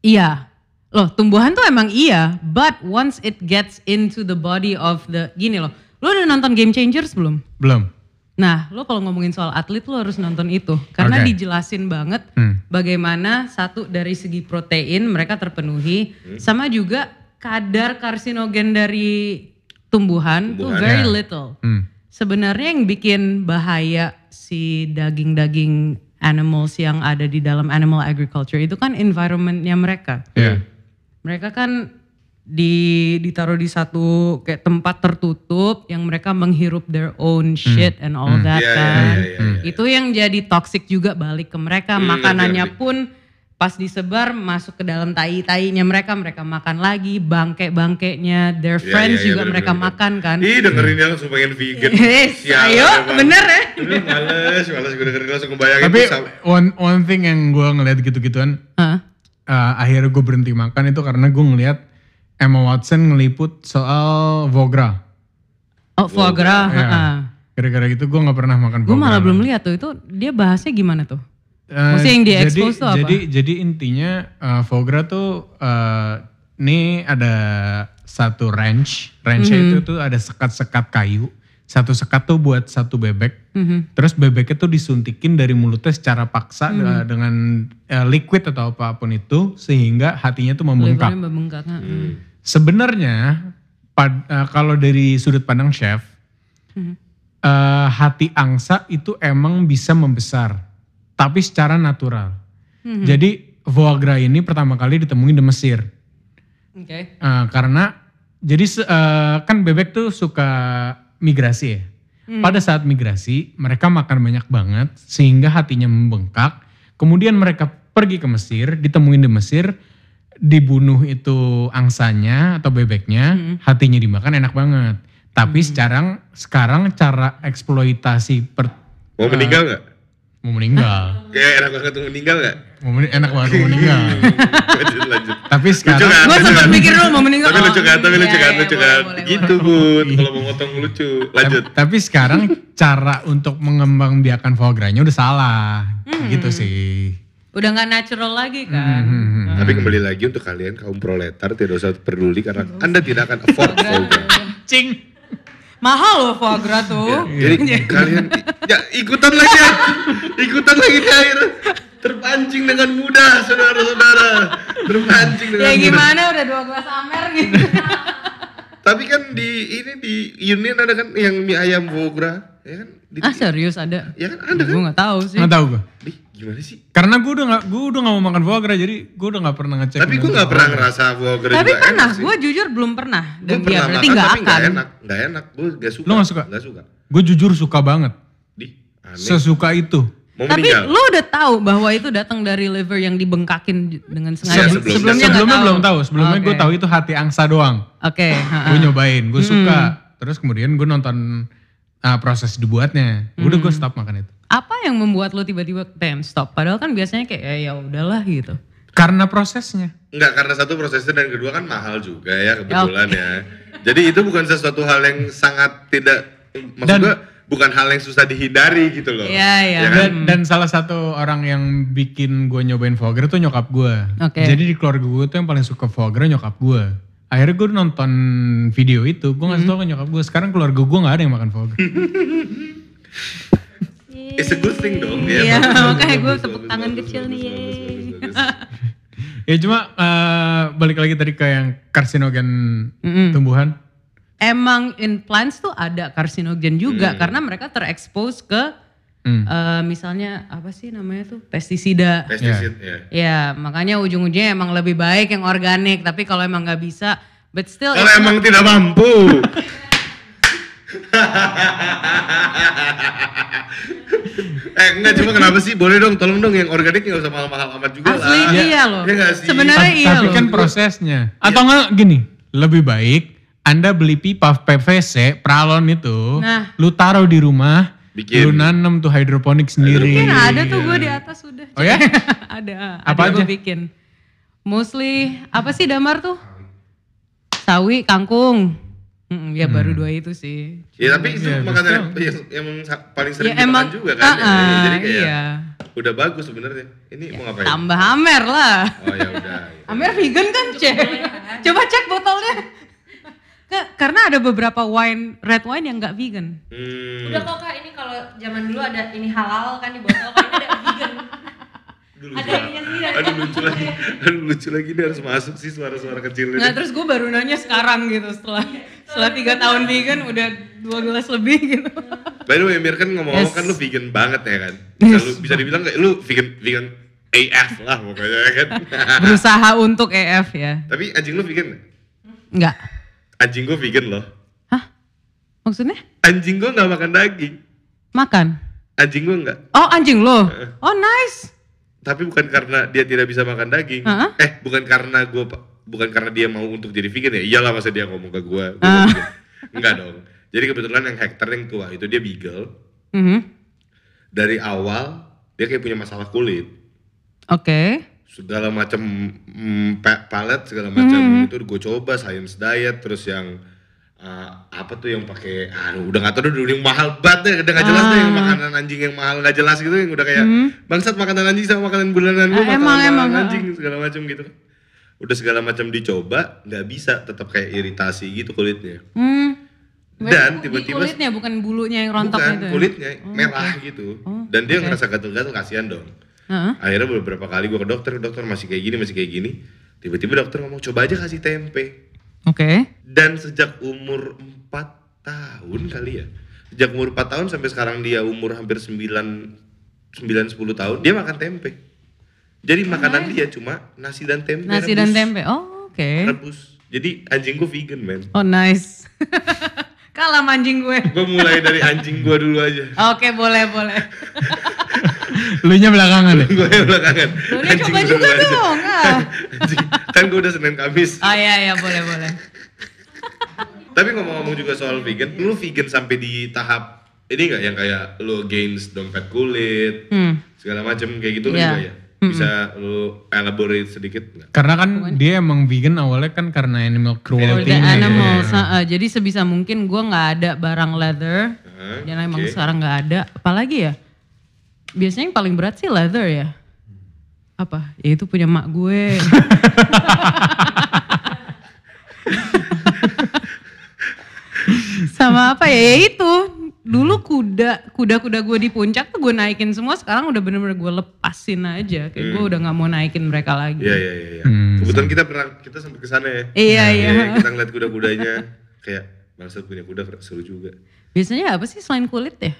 Iya. Loh, tumbuhan tuh emang iya, but once it gets into the body of the gini loh. Lo udah nonton Game Changers belum? Belum. Nah, lo kalau ngomongin soal atlet lo harus nonton itu karena Oke. dijelasin banget Hmm. bagaimana satu dari segi protein mereka terpenuhi, sama juga kadar karsinogen dari tumbuhan, tuh Tumbuhan, very ya. little. Hmm. Sebenarnya yang bikin bahaya si daging-daging animals yang ada di dalam animal agriculture itu kan environmentnya mereka. Ya. Mereka kan di ditaruh di satu kayak tempat tertutup yang mereka menghirup their own shit and all that Iya, iya, kan. iya, iya, iya. Itu yang jadi toxic juga balik ke mereka. Hmm, Makanannya ngerti, pun pas disebar masuk ke dalam tai-tainya mereka, mereka makan lagi, bangke-bangkenya, their Iya, friends iya, iya, juga bener, mereka bener. makan kan. Ih dengerin dia langsung pengen vegan. Yes, Sialan ayo, bener ya. Aduh, males, males gue dengerin langsung ngebayangin. Tapi one one thing yang gue ngeliat gitu-gituan, Hah? eh, akhirnya gue berhenti makan itu karena gue ngeliat Emma Watson ngeliput soal Vogra. Oh, foie gras. Ya. heeh. Gara-gara gitu gue nggak pernah makan Gue Vogra. malah belum lihat tuh itu dia bahasnya gimana tuh? Eh, Maksudnya yang jadi- di-expose tuh apa? Jadi jadi intinya uh, foie gras tuh eh, ini ada satu ranch, ranchnya Mhm. itu tuh ada sekat-sekat kayu. Satu sekat tuh buat satu bebek. Mhm. Terus bebeknya tuh disuntikin dari mulutnya secara paksa Hmm. eh, dengan eh, liquid atau apa pun itu sehingga hatinya tuh membengkak. Membengkak. heeh. Sebenarnya pad- eh, kalau dari sudut pandang chef, Mhm. eh, hati angsa itu emang bisa membesar, tapi secara natural. Mhm. Jadi foie gras ini pertama kali ditemuin di Mesir, Oke. Eh, karena jadi eh, kan bebek tuh suka migrasi ya. Pada saat migrasi mereka makan banyak banget sehingga hatinya membengkak. Kemudian mereka pergi ke Mesir, ditemuin di Mesir, dibunuh itu angsanya atau bebeknya, hatinya dimakan enak banget. Tapi sekarang sekarang cara eksploitasi per, Mau meninggal nggak? Mau meninggal, Kayak enak banget tuh meninggal nggak? mau meni- enak banget mau meninggal. lanjut lanjut. Tapi Lucu sekarang kan? Gue Lucu sempat kan? mikir dulu mau meninggal. Tapi lucu kan? Tapi iya, lucu kan? iya, Lucu kan? Gitu bud. Kalau mau motong lucu. Lanjut. Ta- Tapi sekarang cara untuk mengembangbiakan foie gras-nya udah salah. Gitu sih. Udah nggak natural lagi kan. Hmm. Tapi kembali lagi untuk kalian kaum proletar tidak usah peduli karena anda tidak akan afford foie gras. Cing. Mahal loh foie gras tuh. Jadi kalian ya ikutan lagi ya. Ikutan lagi di air. Terpancing dengan mudah saudara-saudara. Terpancing dengan Ya mudah. gimana udah dua gelas amer gitu. Tapi kan di ini di Union ada kan yang mie ayam foie gras, ya kan? Di, ah serius ada? ya kan ada kan? Gue nggak tahu sih. Nggak tahu gue. Di, Gimana sih? Karena gue udah gak, gue udah gak mau makan foie gras, jadi gue udah gak pernah ngecek. Tapi gue gak pernah ngerasa foie gras Tapi juga pernah, gue jujur belum pernah. Gue Dan ya pernah berarti makan nggak tapi akan. gak enak. Gak enak, gue gak suka. Lu nggak suka? Gak suka. Gue jujur suka banget. Di, aneh. Sesuka itu. Mau Tapi meninggal. lo udah tahu bahwa itu datang dari liver yang dibengkakin dengan sengaja. Sebelum- sebelumnya nggak sebelumnya tahu. belum tahu. Sebelumnya gue Oke. tahu itu hati angsa doang. Oke. ha-ha. Gue nyobain, gue suka. Terus kemudian gue nonton ah, proses dibuatnya. Udah gue stop makan itu. Apa yang membuat lo tiba-tiba ten stop? Padahal kan biasanya kayak ya, ya udahlah gitu. Karena prosesnya. Enggak, karena satu prosesnya dan kedua kan mahal juga ya kebetulan ya. Jadi itu bukan sesuatu hal yang sangat tidak, maksud Dan- gue bukan hal yang susah dihindari gitu loh. Iya, iya. Ya kan? Dan, dan salah satu orang yang bikin gue nyobain gras tuh nyokap gue. Oke. Jadi di keluarga gue tuh yang paling suka gras nyokap gue. Akhirnya gue nonton video itu, gue ngasih tau ke nyokap gue. Sekarang keluarga gue nggak ada yang makan foie gras. It's a good thing dong. ya. Iya, bagus, makanya gue tepuk bagus, tangan bagus, kecil bagus, nih, bagus, yeay. bagus, bagus. ya cuma eh, balik lagi tadi ke yang karsinogen tumbuhan. Emang in plants tuh ada karsinogen juga karena mereka terekspos ke Hmm. eh, misalnya apa sih namanya tuh pestisida. Pesticide ya. Ya makanya ujung-ujungnya emang lebih baik yang organik. Tapi kalau emang nggak bisa, but still Kalau emang not- tidak mampu. eh enggak cuma kenapa sih? Boleh dong, tolong dong yang organik nggak usah mahal-mahal amat juga lah. asli iya loh. Iya nggak sih? Sebenarnya iya tapi loh. kan prosesnya. Atau enggak gini, lebih baik Anda beli pipa PVC, pralon itu, Nah. lu taruh di rumah, Bikin. lu nanem tuh hidroponik sendiri. Mungkin ada tuh gue di atas sudah. Oh ya? ada. Apa ada gue aja? bikin. Mostly apa sih damar tuh? Sawi, kangkung. Mm, ya baru dua itu sih. Ya tapi itu Iya, makanan yang, yang, paling sering Ya dimakan emang juga kan. ya. Ah, ah, Jadi kayak iya. udah bagus sebenarnya. Ini mau ngapain? Tambah Amer lah. Oh ya udah. ya. Amer vegan kan cek. Coba cek botolnya. Ke- karena ada beberapa wine red wine yang nggak vegan. Hmm. Udah kok kak ini kalau zaman dulu ada ini halal kan di botol, kalau ini ada vegan. Aduh, Ada ininya sendiri. Aduh lucu lagi. Aduh lucu lagi ini harus masuk sih suara-suara kecil ini. Nah terus gue baru nanya sekarang gitu setelah setelah tiga tahun vegan udah dua gelas lebih gitu. By the way, Mir kan ngomong-ngomong Yes. kan lu vegan banget ya kan? Bisa, Yes. lu, bisa dibilang kayak lu vegan vegan AF lah pokoknya ya kan? Berusaha untuk EF ya. Tapi anjing lu vegan nggak? Enggak. Anjing gua vegan loh. Hah? Maksudnya? Anjing gua nggak makan daging. Makan? Anjing gua nggak. Oh anjing lo? Oh nice. Tapi bukan karena dia tidak bisa makan daging. Hah? Eh, bukan karena gua bukan karena dia mau untuk jadi vegan ya. Iyalah masa dia ngomong ke gua Ah. vegan. Enggak dong. Jadi kebetulan yang Hector yang tua itu dia beagle. Mhm. Dari awal dia kayak punya masalah kulit. Oke. segala macam mm, pa- palet segala macam itu gue coba science diet terus yang uh, apa tuh yang pakai ah, udah nggak tahu udah yang mahal banget deh udah nggak jelas deh yang makanan anjing yang mahal nggak jelas gitu yang udah kayak bangsat makanan anjing sama makanan bulanan gue Ah, makanan emang, emang, anjing segala macam gitu udah segala macam dicoba nggak bisa tetap kayak iritasi gitu kulitnya Hmm. dan tiba-tiba kulitnya bukan bulunya yang rontok bukan itu. ya? kulitnya merah gitu dan dia oke. ngerasa gatel-gatel kasihan dong Heeh. akhirnya beberapa kali gue ke dokter dokter masih kayak gini masih kayak gini tiba-tiba dokter ngomong coba aja kasih tempe Oke. dan sejak umur 4 tahun kali ya sejak umur 4 tahun sampai sekarang dia umur hampir 9 9 10 tahun dia makan tempe jadi makanan dia cuma nasi dan tempe Nasi rebus. dan tempe. Oh, oke. rebus jadi anjing gue vegan men Oh, nice. Kalah anjing gue. gue mulai dari anjing gue dulu aja Oke, boleh, boleh. Lu nya belakangan deh. gue belakangan Lu Anjing coba juga aja. dong. Ah. Anjing. kan gue udah senin kamis Oh iya, iya, boleh, boleh. Tapi ngomong-ngomong juga soal vegan, lu vegan sampai di tahap ini nggak yang kayak lu gains dompet kulit, Hmm. segala macam kayak gitu lu Iya. juga ya? Bisa lu elaborate sedikit nggak? Karena kan dia emang vegan awalnya kan karena animal cruelty. the Iya, animals. Heeh, jadi sebisa mungkin gue nggak ada barang leather. Hah, Dan emang oke. sekarang nggak ada. Apalagi ya? Biasanya yang paling berat sih leather ya. Apa? Ya itu punya mak gue. Sama apa ya? Ya itu. Dulu kuda, kuda-kuda gue di puncak tuh gue naikin semua. Sekarang udah bener-bener gue lepasin aja. Kayak gue udah nggak mau naikin mereka lagi. Iya iya iya. iya. Hmm. Kebetulan kita pernah kita sempat ke sana ya. Iya, iya. Kita ngeliat kuda-kudanya kayak bangsa punya kuda seru juga. Biasanya apa sih selain kulit ya?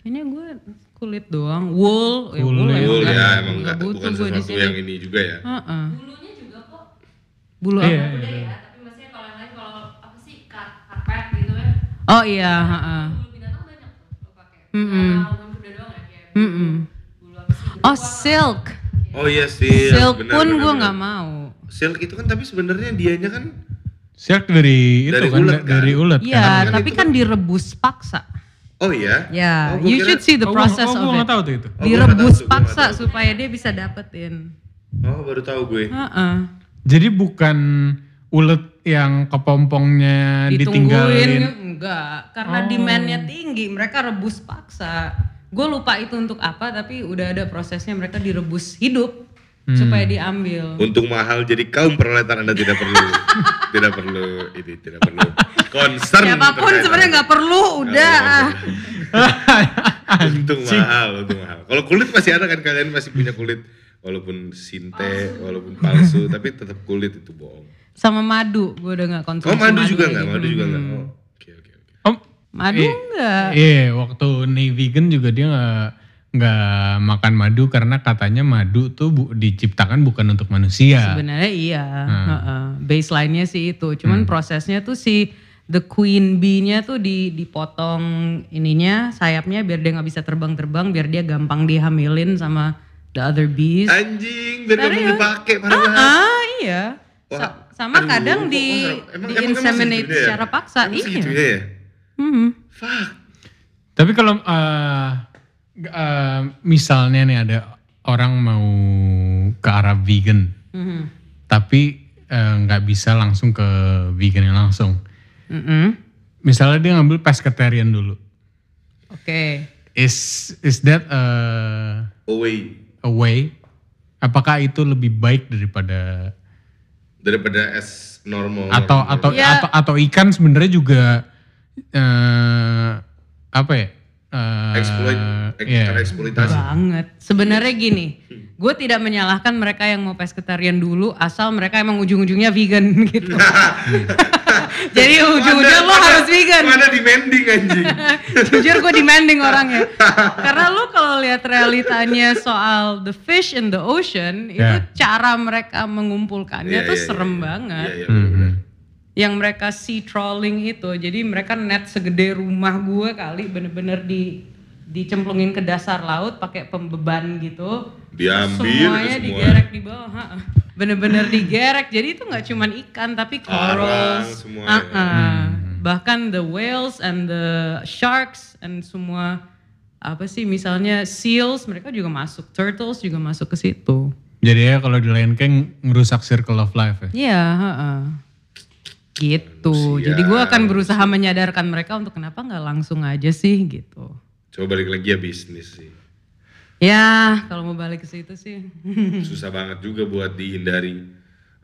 Kayaknya gue kulit doang, wool, ya Wool wool, ya. emang Betul nggak- ya, emang nggak nggak- butuh bukan sesuatu sini. yang ini juga ya. Heeh. Bulunya juga kok. Bulu Iya, apa? iya, iya. ya, tapi maksudnya kalau yang lain kalau apa sih kar- karpet gitu ya. Oh iya, heeh. Bulu Mm-mm. bulu apa sih? Oh silk, Oh iya silk. silk benar, pun gue nggak mau. Silk itu kan tapi sebenarnya dianya kan Silk dari, Dari itu kan, ulet da- dari kan? ulet Iya, kan. tapi kan direbus paksa. Oh iya. Ya, Oh, gua you kira- should see the Oh, gua- process oh, of gue it. nggak tahu tuh itu. Oh, Direbus tahu paksa tahu. supaya dia bisa dapetin. Oh baru tahu gue. Heeh. Jadi bukan ulet yang kepompongnya Ditungguin ditinggalin. Enggak, karena Oh. demandnya tinggi, mereka rebus paksa. Gue lupa itu untuk apa, tapi udah ada prosesnya mereka direbus hidup Hmm. supaya diambil. Untung mahal jadi kaum proletar Anda tidak perlu tidak perlu ini tidak perlu concern. Siapa pun sebenarnya nggak perlu, udah. Untung mahal, untung mahal. Kalau kulit masih ada kan kalian masih punya kulit walaupun sinte, walaupun palsu tapi tetap kulit itu bohong. Sama madu, gue udah nggak konsumsi Oh madu juga lagi. nggak? Madu juga nggak? Hmm. Oh, Oke oke oke. Om, Madu eh, enggak. Iya, waktu nih vegan juga dia nggak nggak makan madu karena katanya madu tuh bu- diciptakan bukan untuk manusia. Sebenarnya iya, Hmm. baseline-nya sih itu. Cuman prosesnya tuh si the queen bee-nya tuh di dipotong ininya sayapnya biar dia nggak bisa terbang-terbang, biar dia gampang dihamilin sama the other bees. Anjing, biar kamu dipakai parah banget. Ah iya. Wah, Sa- sama aduh, kadang di serem? Emang- di emang- inseminate segitunya ya? secara paksa. Emang iya. segitunya ya? Hmm. Fuck. Tapi kalau eh, g- eh, misalnya nih ada orang mau ke arah vegan, Mhm. tapi eh, nggak bisa langsung ke vegan yang langsung. Mm-mm. Misalnya dia ngambil pescatarian dulu. Oke. Is is that a, Away. a way? Apakah itu lebih baik daripada Daripada es normal. atau normal. atau Ya. atau atau ikan sebenarnya juga eh apa ya? Eh, Exploit, ek- iya. tereksploitasi. banget. Sebenarnya gini, gue tidak menyalahkan mereka yang mau pescatarian dulu asal mereka emang ujung-ujungnya vegan gitu. Jadi ujung-ujungnya lo harus vegan. Mana demanding anjing. Jujur gue demanding orangnya. Karena lo kalau lihat realitanya soal the fish in the ocean, itu Ya. cara mereka mengumpulkannya Iya, tuh iya, serem iya. banget. Iya, iya, Hmm, bener-bener. Yang mereka sea trawling itu, jadi mereka net segede rumah gue kali bener-bener di dicemplungin ke dasar laut pakai pembeban gitu. Diambil semuanya semua. digerek di bawah. Bener-bener digerek. Jadi itu nggak cuman ikan tapi corals, semua ah, ya. ah. bahkan the whales and the sharks and semua apa sih misalnya seals mereka juga masuk, turtles juga masuk ke situ. Jadi ya kalau di Lion King ngerusak circle of life ya. Iya, heeh. Gitu. Manusia. Jadi gue akan berusaha menyadarkan mereka untuk kenapa nggak langsung aja sih gitu. Coba balik lagi ya bisnis sih. Ya, kalau mau balik ke situ sih. Susah banget juga buat dihindari.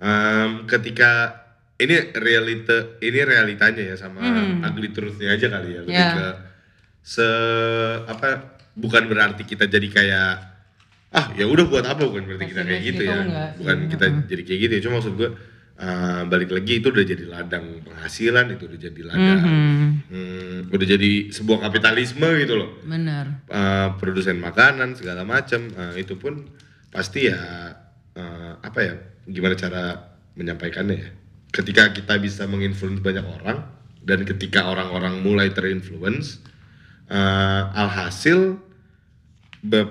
Em, ketika ini realita ini realitanya ya sama ugly truth-nya aja kali ya. Lebih Ya. ke se apa bukan berarti kita jadi kayak ah ya udah buat apa bukan berarti kita kayak gitu gitu ya. enggak Bukan kita jadi kayak gitu ya. Cuma maksud gue eh, balik lagi itu udah jadi ladang penghasilan, itu udah jadi ladang Mhm, hmm, udah jadi sebuah kapitalisme gitu loh. bener. uh, produsen makanan segala macam uh, itu pun pasti ya uh, apa ya gimana cara menyampaikannya ya ketika kita bisa menginfluence banyak orang dan ketika orang-orang mulai terinfluence uh, alhasil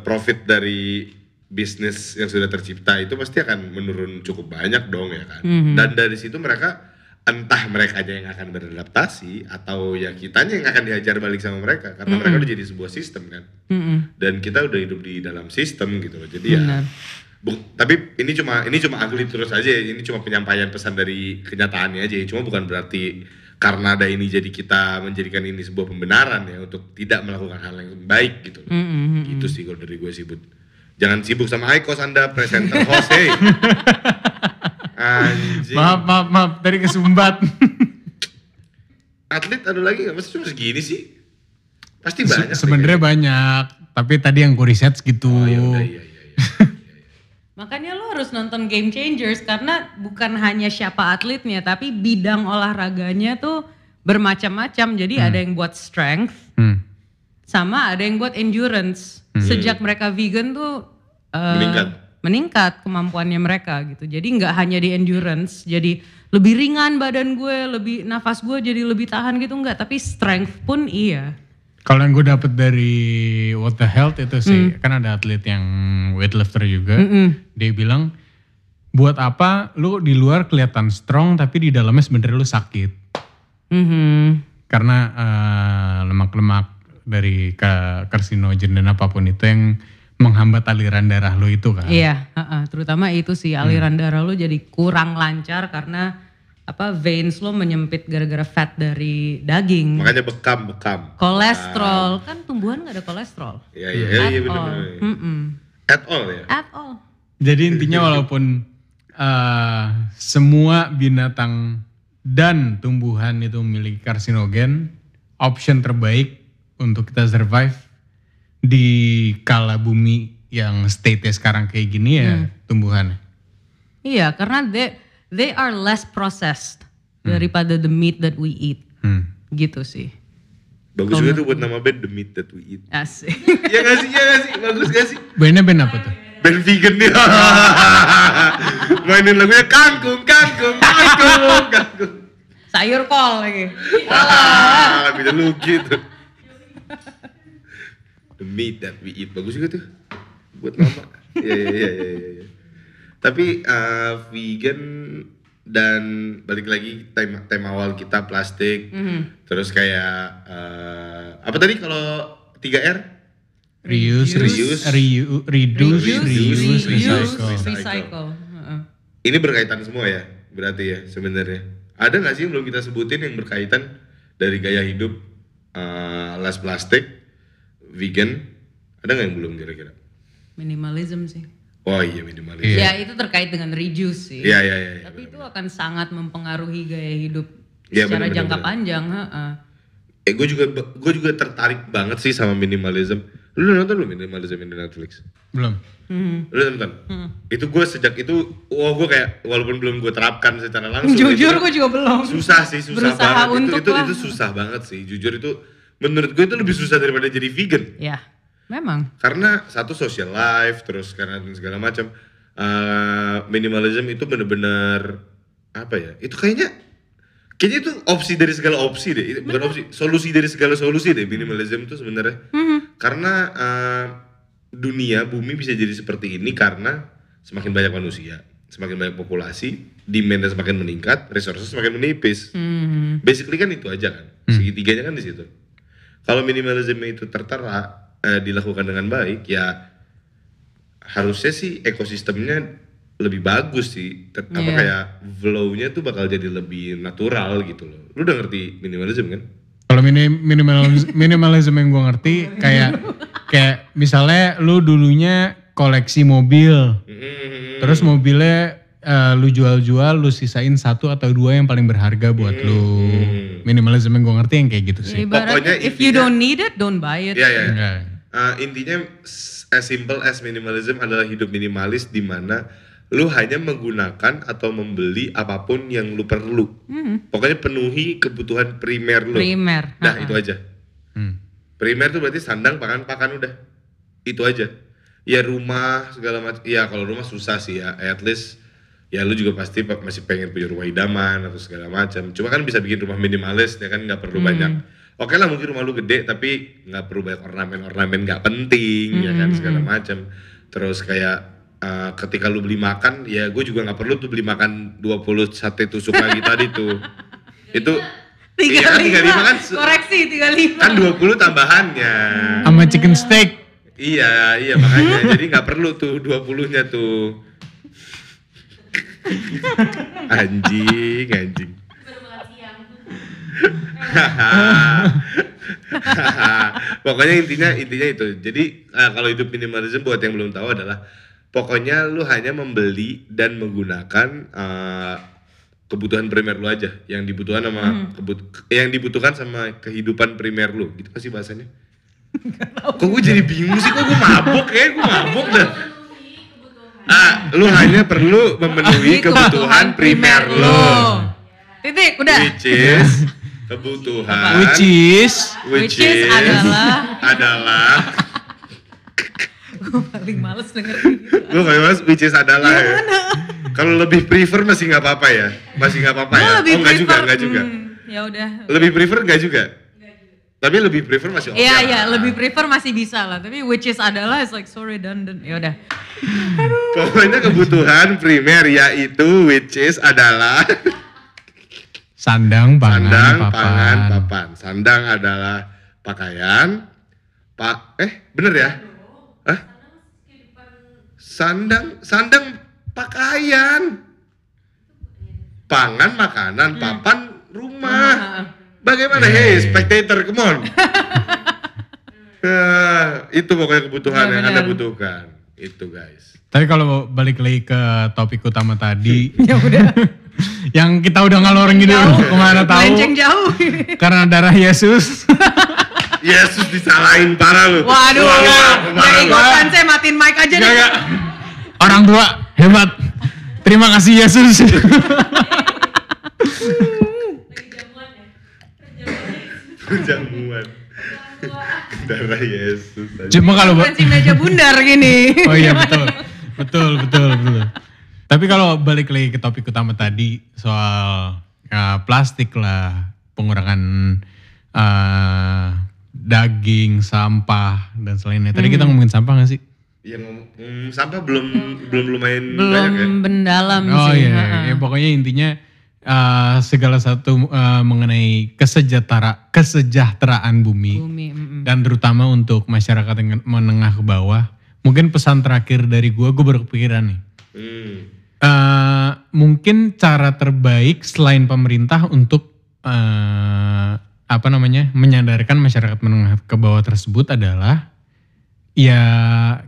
profit dari bisnis yang sudah tercipta itu pasti akan menurun cukup banyak dong ya kan dan dari situ mereka entah mereka aja yang akan beradaptasi atau ya kitanya yang akan diajar balik sama mereka karena mereka udah jadi sebuah sistem kan Mm-mm. dan kita udah hidup di dalam sistem gitu loh jadi Benar. ya bu- tapi ini cuma ini cuma ugly terus aja ini cuma penyampaian pesan dari kenyataannya aja cuma bukan berarti karena ada ini jadi kita menjadikan ini sebuah pembenaran ya untuk tidak melakukan hal yang baik gitu loh. Mm-mm. gitu sih kalau dari gue sih Bud. Jangan sibuk sama Aikos anda presenter host hey anjing Maaf maaf maaf tadi kesumbat. atlet ada lagi nggak masa cuma segini sih pasti Se- banyak Sebenarnya banyak, tapi tadi yang gue riset segitu. oh, ya udah iya iya iya. Makanya lo harus nonton Game Changers karena bukan hanya siapa atletnya, tapi bidang olahraganya tuh bermacam-macam. Jadi ada yang buat strength, Hmm. Sama ada yang buat endurance. Sejak mereka vegan tuh eh, Meningkat. meningkat kemampuannya mereka gitu. Jadi nggak hanya di endurance, jadi lebih ringan badan gue, lebih nafas gue jadi lebih tahan gitu nggak, tapi strength pun iya. Kalau yang gue dapet dari What the Health itu sih, kan ada atlet yang weightlifter juga. Dia bilang, buat apa lu di luar kelihatan strong tapi di dalamnya sebenarnya lu sakit. Mhm. Karena eh, lemak-lemak dari ka- karsinogen dan apa pun itu yang menghambat aliran darah lu itu kan. Iya, heeh, terutama itu sih aliran darah lo jadi kurang lancar karena apa veins lo menyempit gara-gara fat dari daging. Makanya bekam, bekam. Kolesterol kan tumbuhan nggak ada kolesterol. Iya, iya, iya, iya At all. benar-benar. Mm-mm. At all ya. At all. Jadi intinya walaupun eh, semua binatang dan tumbuhan itu memiliki karsinogen, option terbaik untuk kita survive di kala bumi yang state sekarang kayak gini ya tumbuhan. Iya, karena they they are less processed daripada the meat that we eat. Hmm. Gitu sih. Bagus juga tuh buat nama band The Meat That We Eat. Asik. Iya gak sih, iya gak sih? Bagus gak sih? Bandnya band apa tuh? Band vegan nih. Mainin lagunya kangkung, kangkung, kangkung, kangkung. Sayur kol lagi. Ah, bisa lucu tuh. The meat that we eat. Bagus juga tuh. Buat. Iya, iya, iya, iya, iya. Tapi eh, vegan dan balik lagi tema, tema awal kita plastik. Terus kayak eh, apa tadi kalau 3R? Reuse, Reuse. reuse, reduce, reuse, recycle. recycle. Heeh. Ini berkaitan semua ya, berarti ya sebenarnya. Ada nggak sih yang belum kita sebutin yang berkaitan dari gaya hidup eh, less plastik, vegan? Ada nggak yang belum kira-kira? Minimalism sih. Oh iya minimalis. Ya itu terkait dengan reduce sih. Iya iya iya. iya. Tapi itu akan sangat mempengaruhi gaya hidup Iya, secara benar-benar, jangka benar. panjang. heeh. Eh gue juga gue juga tertarik banget sih sama minimalism. Lu udah nonton belum minimalism di Netflix? Belum. Mhm. Lu nonton? Itu gue sejak itu, wah gue kayak walaupun belum gue terapkan secara langsung. Jujur itu gue juga belum. susah sih, susah Berusaha banget. Itu, untuk itu, lah. itu susah banget sih. Jujur itu menurut gue itu lebih susah daripada jadi vegan. Ya, memang. karena satu social life terus karena dan segala macam. Eh, minimalism itu bener-bener apa ya itu kayaknya kayaknya itu opsi dari segala opsi deh. Itu bukan opsi solusi dari segala solusi deh minimalism itu sebenarnya. Karena eh, dunia bumi bisa jadi seperti ini karena semakin banyak manusia semakin banyak populasi demandnya semakin meningkat resources semakin menipis. Mhm. basically kan itu aja kan segitiganya kan di situ kalau minimalism itu tertera eh, dilakukan dengan baik ya harusnya sih ekosistemnya lebih bagus sih. Tet- apa Iya. kayak flow-nya tuh bakal jadi lebih natural gitu loh. Lu udah ngerti minimalism kan? Kalau mini, minimalism, minimalism yang gue ngerti kayak kayak misalnya lu dulunya koleksi mobil, Mm, terus mobilnya eh, lu jual-jual, lu sisain satu atau dua yang paling berharga buat lu. Minimalism yang gue ngerti yang kayak gitu Ya, sih. ibaratnya Pokoknya if you intinya- don't need it, don't buy it. Iya, iya. Ya. Eh, intinya as simple as minimalism adalah hidup minimalis di mana lu hanya menggunakan atau membeli apa pun yang lu perlu. Pokoknya penuhi kebutuhan primer lu. Primer. Nah, Ha-ha. itu aja. Hmm. Primer tuh berarti sandang, pakan, pakan udah. Itu aja. Ya rumah segala macam. Ya kalau rumah susah sih ya. At least ya lu juga pasti pa- masih pengen punya rumah idaman atau segala macam. Cuma kan bisa bikin rumah minimalis ya kan nggak perlu banyak. Oke lah mungkin rumah lu gede tapi nggak perlu banyak ornamen-ornamen nggak penting ya kan segala macam. Terus kayak eh, ketika lu beli makan ya gue juga nggak perlu tuh beli makan 20 sate tusuk lagi tadi tuh. Itu Tiga iya kan, lima. 35 kan Koreksi tiga lima. kan 20 tambahannya. Sama chicken steak. Iya, iya makanya. Jadi nggak perlu tuh 20-nya tuh. anjing, anjing. pokoknya intinya intinya itu. Jadi eh, kalau hidup minimalism buat yang belum tahu adalah pokoknya lu hanya membeli dan menggunakan eh, kebutuhan primer lu aja yang dibutuhkan sama kebut- yang dibutuhkan sama kehidupan primer lu. Gitu pasti bahasanya. Kok gue jadi bingung sih, kok gue mabuk ya, gue mabuk dah. Ah, lu hanya perlu memenuhi kebutuhan primer lu. Titik, udah. Which is kebutuhan Which is Which is adalah- adalah Gue paling males dengerin gitu. gue kayak mas which is adalah ya. Kalau lebih prefer masih nggak apa-apa ya, masih nggak apa-apa ya. lebih oh nggak juga, prefer, nggak juga. hmm, ya udah. Lebih prefer nggak juga. Tapi lebih prefer masih oke. Iya iya lebih prefer masih bisa lah tapi which is adalah is like so redundant ya udah Pokoknya kebutuhan primer yaitu which is adalah sandang, pangan, sandang, papan. pangan, papan. Sandang adalah pakaian. Pak, eh bener ya? Hah? Sandang, sandang pakaian. Pangan, makanan, papan, rumah. Bagaimana? Hey, spectator, come on. Nah, itu pokoknya kebutuhan yang Anda Benar-benar. butuhkan. Itu guys. Tapi kalau balik lagi ke topik utama tadi, ya udah yang kita udah ngalor gitu ke mana tahu, melenceng jauh karena darah Yesus. Yesus disalahin parah lu. waduh nggak ikutan saya matiin mic aja Gak, nih gak. Orang tua hebat. Terima kasih Yesus. Jamuan. Darah Yesus. Cuma kalau si meja bundar gini Oh iya betul. Betul, betul, betul. Tapi kalau balik lagi ke topik utama tadi soal ya, plastik lah, pengurangan eh, daging, sampah dan selainnya. Tadi kita ngomongin sampah gak sih? Yang ngomong hmm, sampah belum belum lumayan belum banyak ya. mendalam Oh sih iya, ha-ha. ya pokoknya intinya eh, segala satu eh, mengenai kesejahtera kesejahteraan bumi, bumi mm-mm. dan terutama untuk masyarakat yang menengah ke bawah. Mungkin pesan terakhir dari gua, gue berkepikiran nih. Hmm. Eh, mungkin cara terbaik selain pemerintah untuk eh, apa namanya menyadarkan masyarakat menengah ke bawah tersebut adalah ya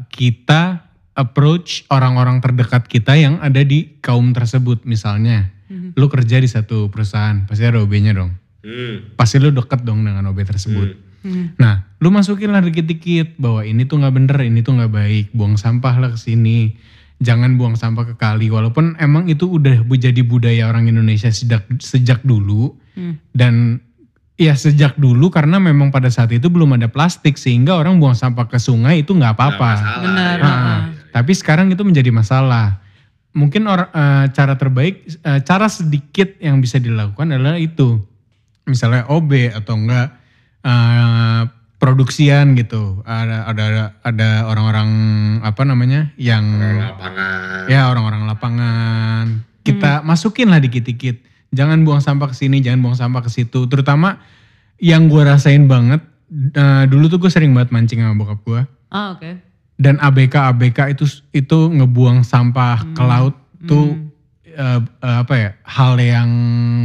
kita approach orang-orang terdekat kita yang ada di kaum tersebut misalnya lu kerja di satu perusahaan pasti ada OB-nya dong Hmm. pasti lu deket dong dengan OB tersebut Hmm. Nah, lu masukin lah dikit-dikit bahwa ini tuh nggak bener, ini tuh nggak baik. Buang sampah lah ke sini. Jangan buang sampah ke kali. Walaupun emang itu udah jadi budaya orang Indonesia sejak sejak dulu Hmm. dan ya sejak dulu karena memang pada saat itu belum ada plastik sehingga orang buang sampah ke sungai itu nggak apa-apa. Benar, ya. Nah, tapi sekarang itu menjadi masalah. Mungkin or- eh, cara terbaik, eh, cara sedikit yang bisa dilakukan adalah itu, misalnya OB atau enggak eh, produksian gitu. Ada ada ada orang-orang apa namanya yang Lapangan. ya orang-orang lapangan. Kita masukin lah dikit-dikit. Jangan buang sampah ke sini, jangan buang sampah ke situ. Terutama yang gue rasain banget. eh, dulu tuh gue sering banget mancing sama bokap gue ah oke dan ABK ABK itu itu ngebuang sampah ke laut tuh eh, eh, apa ya hal yang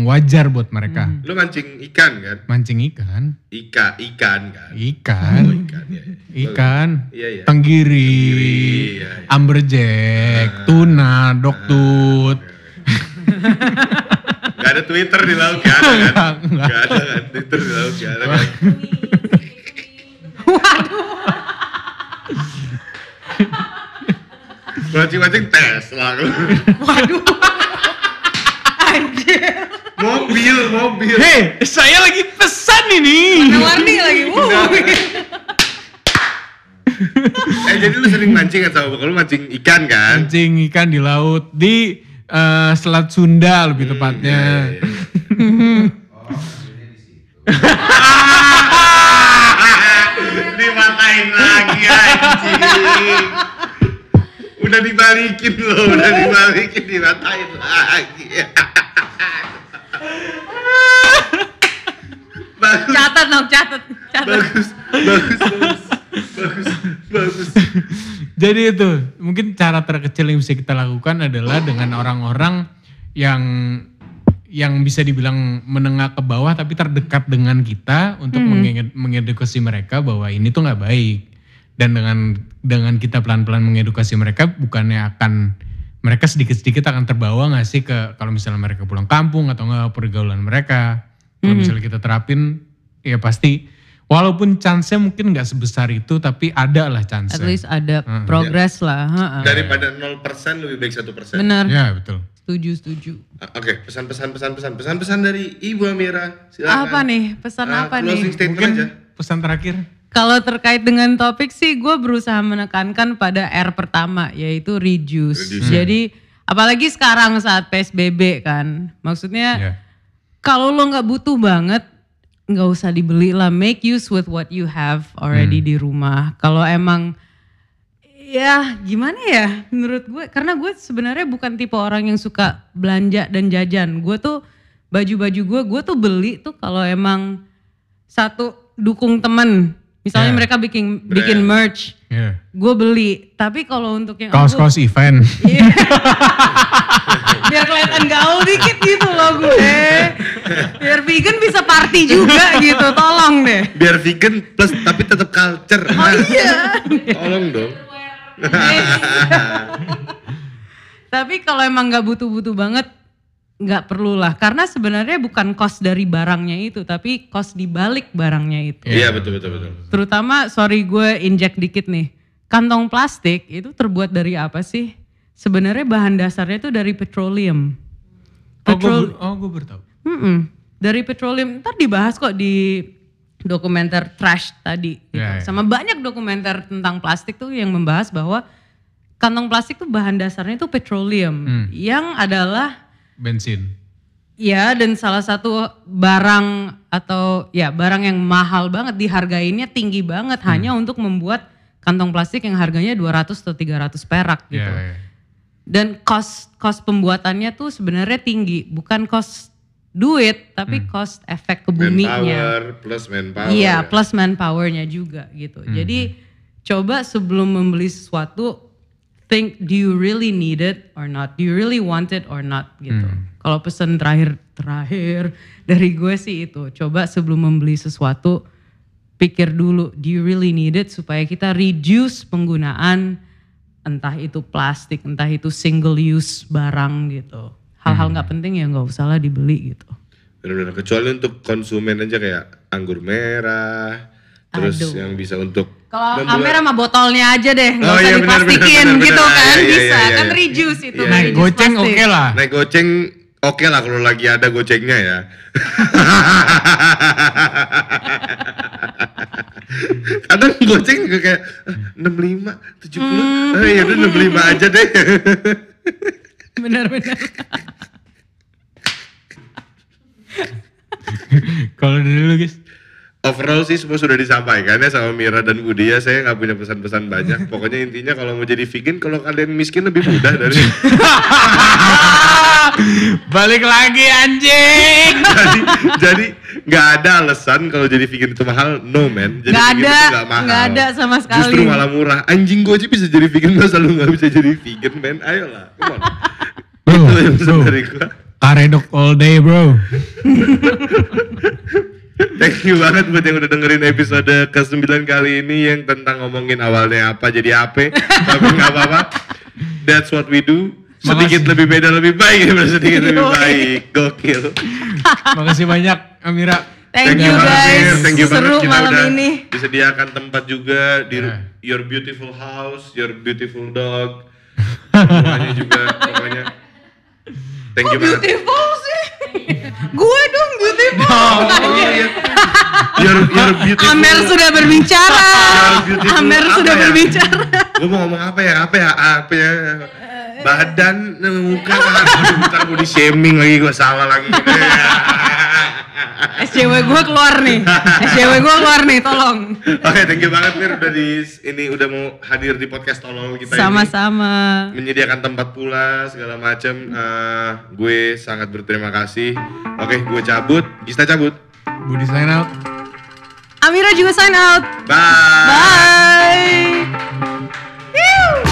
wajar buat mereka Lu mancing ikan kan? mancing ikan Ika, ikan kan? ikan Oh, ikan ya. ikan Iya iya. tenggiri Tenggiri, iya, iya. amberjack tuna doktut Gak ada Twitter di laut gak ada kan? Nggak, Gak ada kan? Twitter di laut gak ada kan? Mancing-mancing tes lah. waduh. Anjir. Mobil, mobil. hei saya lagi pesan ini. Warni lagi. Wuh. Eh jadi lu sering mancing kan sama bokap lu mancing ikan kan? mancing ikan di laut di eh, Selat Sunda lebih tepatnya. Iya, iya. Dimatain Udah dibalikin loh, udah dibalikin dimatain lagi. bagus, catat dong catat catat bagus, bagus, bagus, bagus, bagus. Jadi itu mungkin cara terkecil yang bisa kita lakukan adalah dengan orang-orang yang yang bisa dibilang menengah ke bawah tapi terdekat dengan kita untuk menged- mengedukasi mereka bahwa ini tuh nggak baik dan dengan dengan kita pelan-pelan mengedukasi mereka bukannya akan mereka sedikit-sedikit akan terbawa nggak sih ke kalau misalnya mereka pulang kampung atau nggak pergaulan mereka kalau misalnya kita terapin ya pasti walaupun chance-nya mungkin nggak sebesar itu tapi ada lah chance at least ada progress lah ha-ha. Daripada 0% lebih baik 1%. bener Ya betul. Setuju, setuju. Ah, Oke, pesan-pesan pesan-pesan pesan-pesan dari Ibu Amira. Silakan. Apa nih? Pesan Ah, apa nih? Mungkin aja. pesan terakhir. Kalau terkait dengan topik sih gue berusaha menekankan pada R pertama yaitu reduce. Reduce. Jadi apalagi sekarang saat PSBB kan. Maksudnya Ya. kalau lo nggak butuh banget nggak usah dibeli lah. Make use with what you have already di rumah. Kalau emang ya gimana ya menurut gue karena gue sebenarnya bukan tipe orang yang suka belanja dan jajan. Gue tuh baju-baju gue gue tuh beli tuh kalau emang satu dukung temen. Misalnya Ya. mereka bikin bikin Brand. merch, Ya. gue beli. Tapi kalau untuk yang aku- Kaos-kaos event. Iya. Biar kelihatan gaul dikit gitu loh gue. Biar vegan bisa party juga gitu, tolong deh. Biar vegan plus tapi tetap culture. Oh iya. Tolong dong. Tapi kalau emang nggak butuh-butuh banget, nggak perlu lah. Karena sebenarnya bukan cost dari barangnya itu, tapi cost di balik barangnya itu. Iya betul betul betul. Terutama, sorry gue injek dikit nih. Kantong plastik itu terbuat dari apa sih? Sebenarnya bahan dasarnya itu dari petroleum. Oh, Petrol- gue oh, gue baru tahu. Mm-mm. Dari petroleum, ntar dibahas kok di dokumenter trash tadi. gitu. Ya, ya. Sama banyak dokumenter tentang plastik tuh yang membahas bahwa kantong plastik tuh bahan dasarnya tuh petroleum. Hmm. Yang adalah Bensin. ya dan salah satu barang atau ya barang yang mahal banget dihargainnya tinggi banget Hmm. hanya untuk membuat kantong plastik yang harganya 200 atau 300 perak gitu. Ya, ya. Dan cost cost pembuatannya tuh sebenarnya tinggi, bukan cost duit tapi cost efek ke buminya. Manpower plus manpower. Iya, plus manpowernya juga gitu. Jadi coba sebelum membeli sesuatu think do you really need it or not? Do you really want it or not gitu. Kalau pesan terakhir terakhir dari gue sih itu, coba sebelum membeli sesuatu pikir dulu do you really need it supaya kita reduce penggunaan entah itu plastik, entah itu single use barang gitu. Hal-hal nggak penting ya nggak usah lah dibeli gitu. Benar-benar kecuali untuk konsumen aja kayak anggur merah, terus Aduh. yang bisa untuk Kalau Amer sama botolnya aja deh, nggak Oh usah iya, benar, diplastikin benar, benar, gitu benar. kan, Iya, iya, bisa iya, kan iya. reduce itu. Iya, kan, Naik reduce goceng oke plastik. lah. naik goceng oke lah kalau lagi ada gocengnya ya. Kadang goceng juga kayak "Ah, 65, 70, Hmm. eh, ya udah 65 aja deh. Benar-benar. Kalau dari lu guys. Overall sih semua sudah disampaikan ya sama Mira dan Budi ya. Saya nggak punya pesan-pesan banyak. Pokoknya intinya kalau mau jadi vegan, kalau kalian miskin lebih mudah dari Balik lagi anjing. jadi jadi nggak ada alasan kalau jadi vegan itu mahal. No man. Jadi Nggak vegan ada, itu nggak mahal. ada sama sekali. Justru malah murah. Anjing gue aja bisa jadi vegan, masa lu nggak bisa jadi vegan man? Ayolah, come on. Bro, itu yang dari gua. Karedok all day bro. Thank you banget buat yang udah dengerin episode ke-9 kali ini yang tentang ngomongin awalnya apa jadi apa. Tapi nggak apa-apa. That's what we do. Sedikit Makasih. lebih beda lebih baik daripada sedikit lebih baik. Gokil. Makasih banyak Amira. Thank you banget, guys. Thank you Seru banget kita malam udah ini. disediakan tempat juga di Yeah. your beautiful house, your beautiful dog. Semuanya juga pokoknya. Thank you banget. Beautiful sih. Gue dong beautiful. Oh, iya. Your, your beautiful. Amer sudah berbicara. Amer apa sudah ya? berbicara. Gue mau ngomong apa ya? Apa ya? Apa ya? Badan, muka, aduh, ntar gue di shaming lagi, gue salah lagi. SCW gue keluar nih. SCW gue keluar nih, tolong. Oke, thank you banget Mir udah di ini udah mau hadir di podcast tolol kita ini. Sama-sama. menyediakan tempat pula segala macam. Eh, gue sangat berterima kasih. Oke, gue cabut. Gista cabut. Budi sign out. Amira juga sign out. Bye. Bye.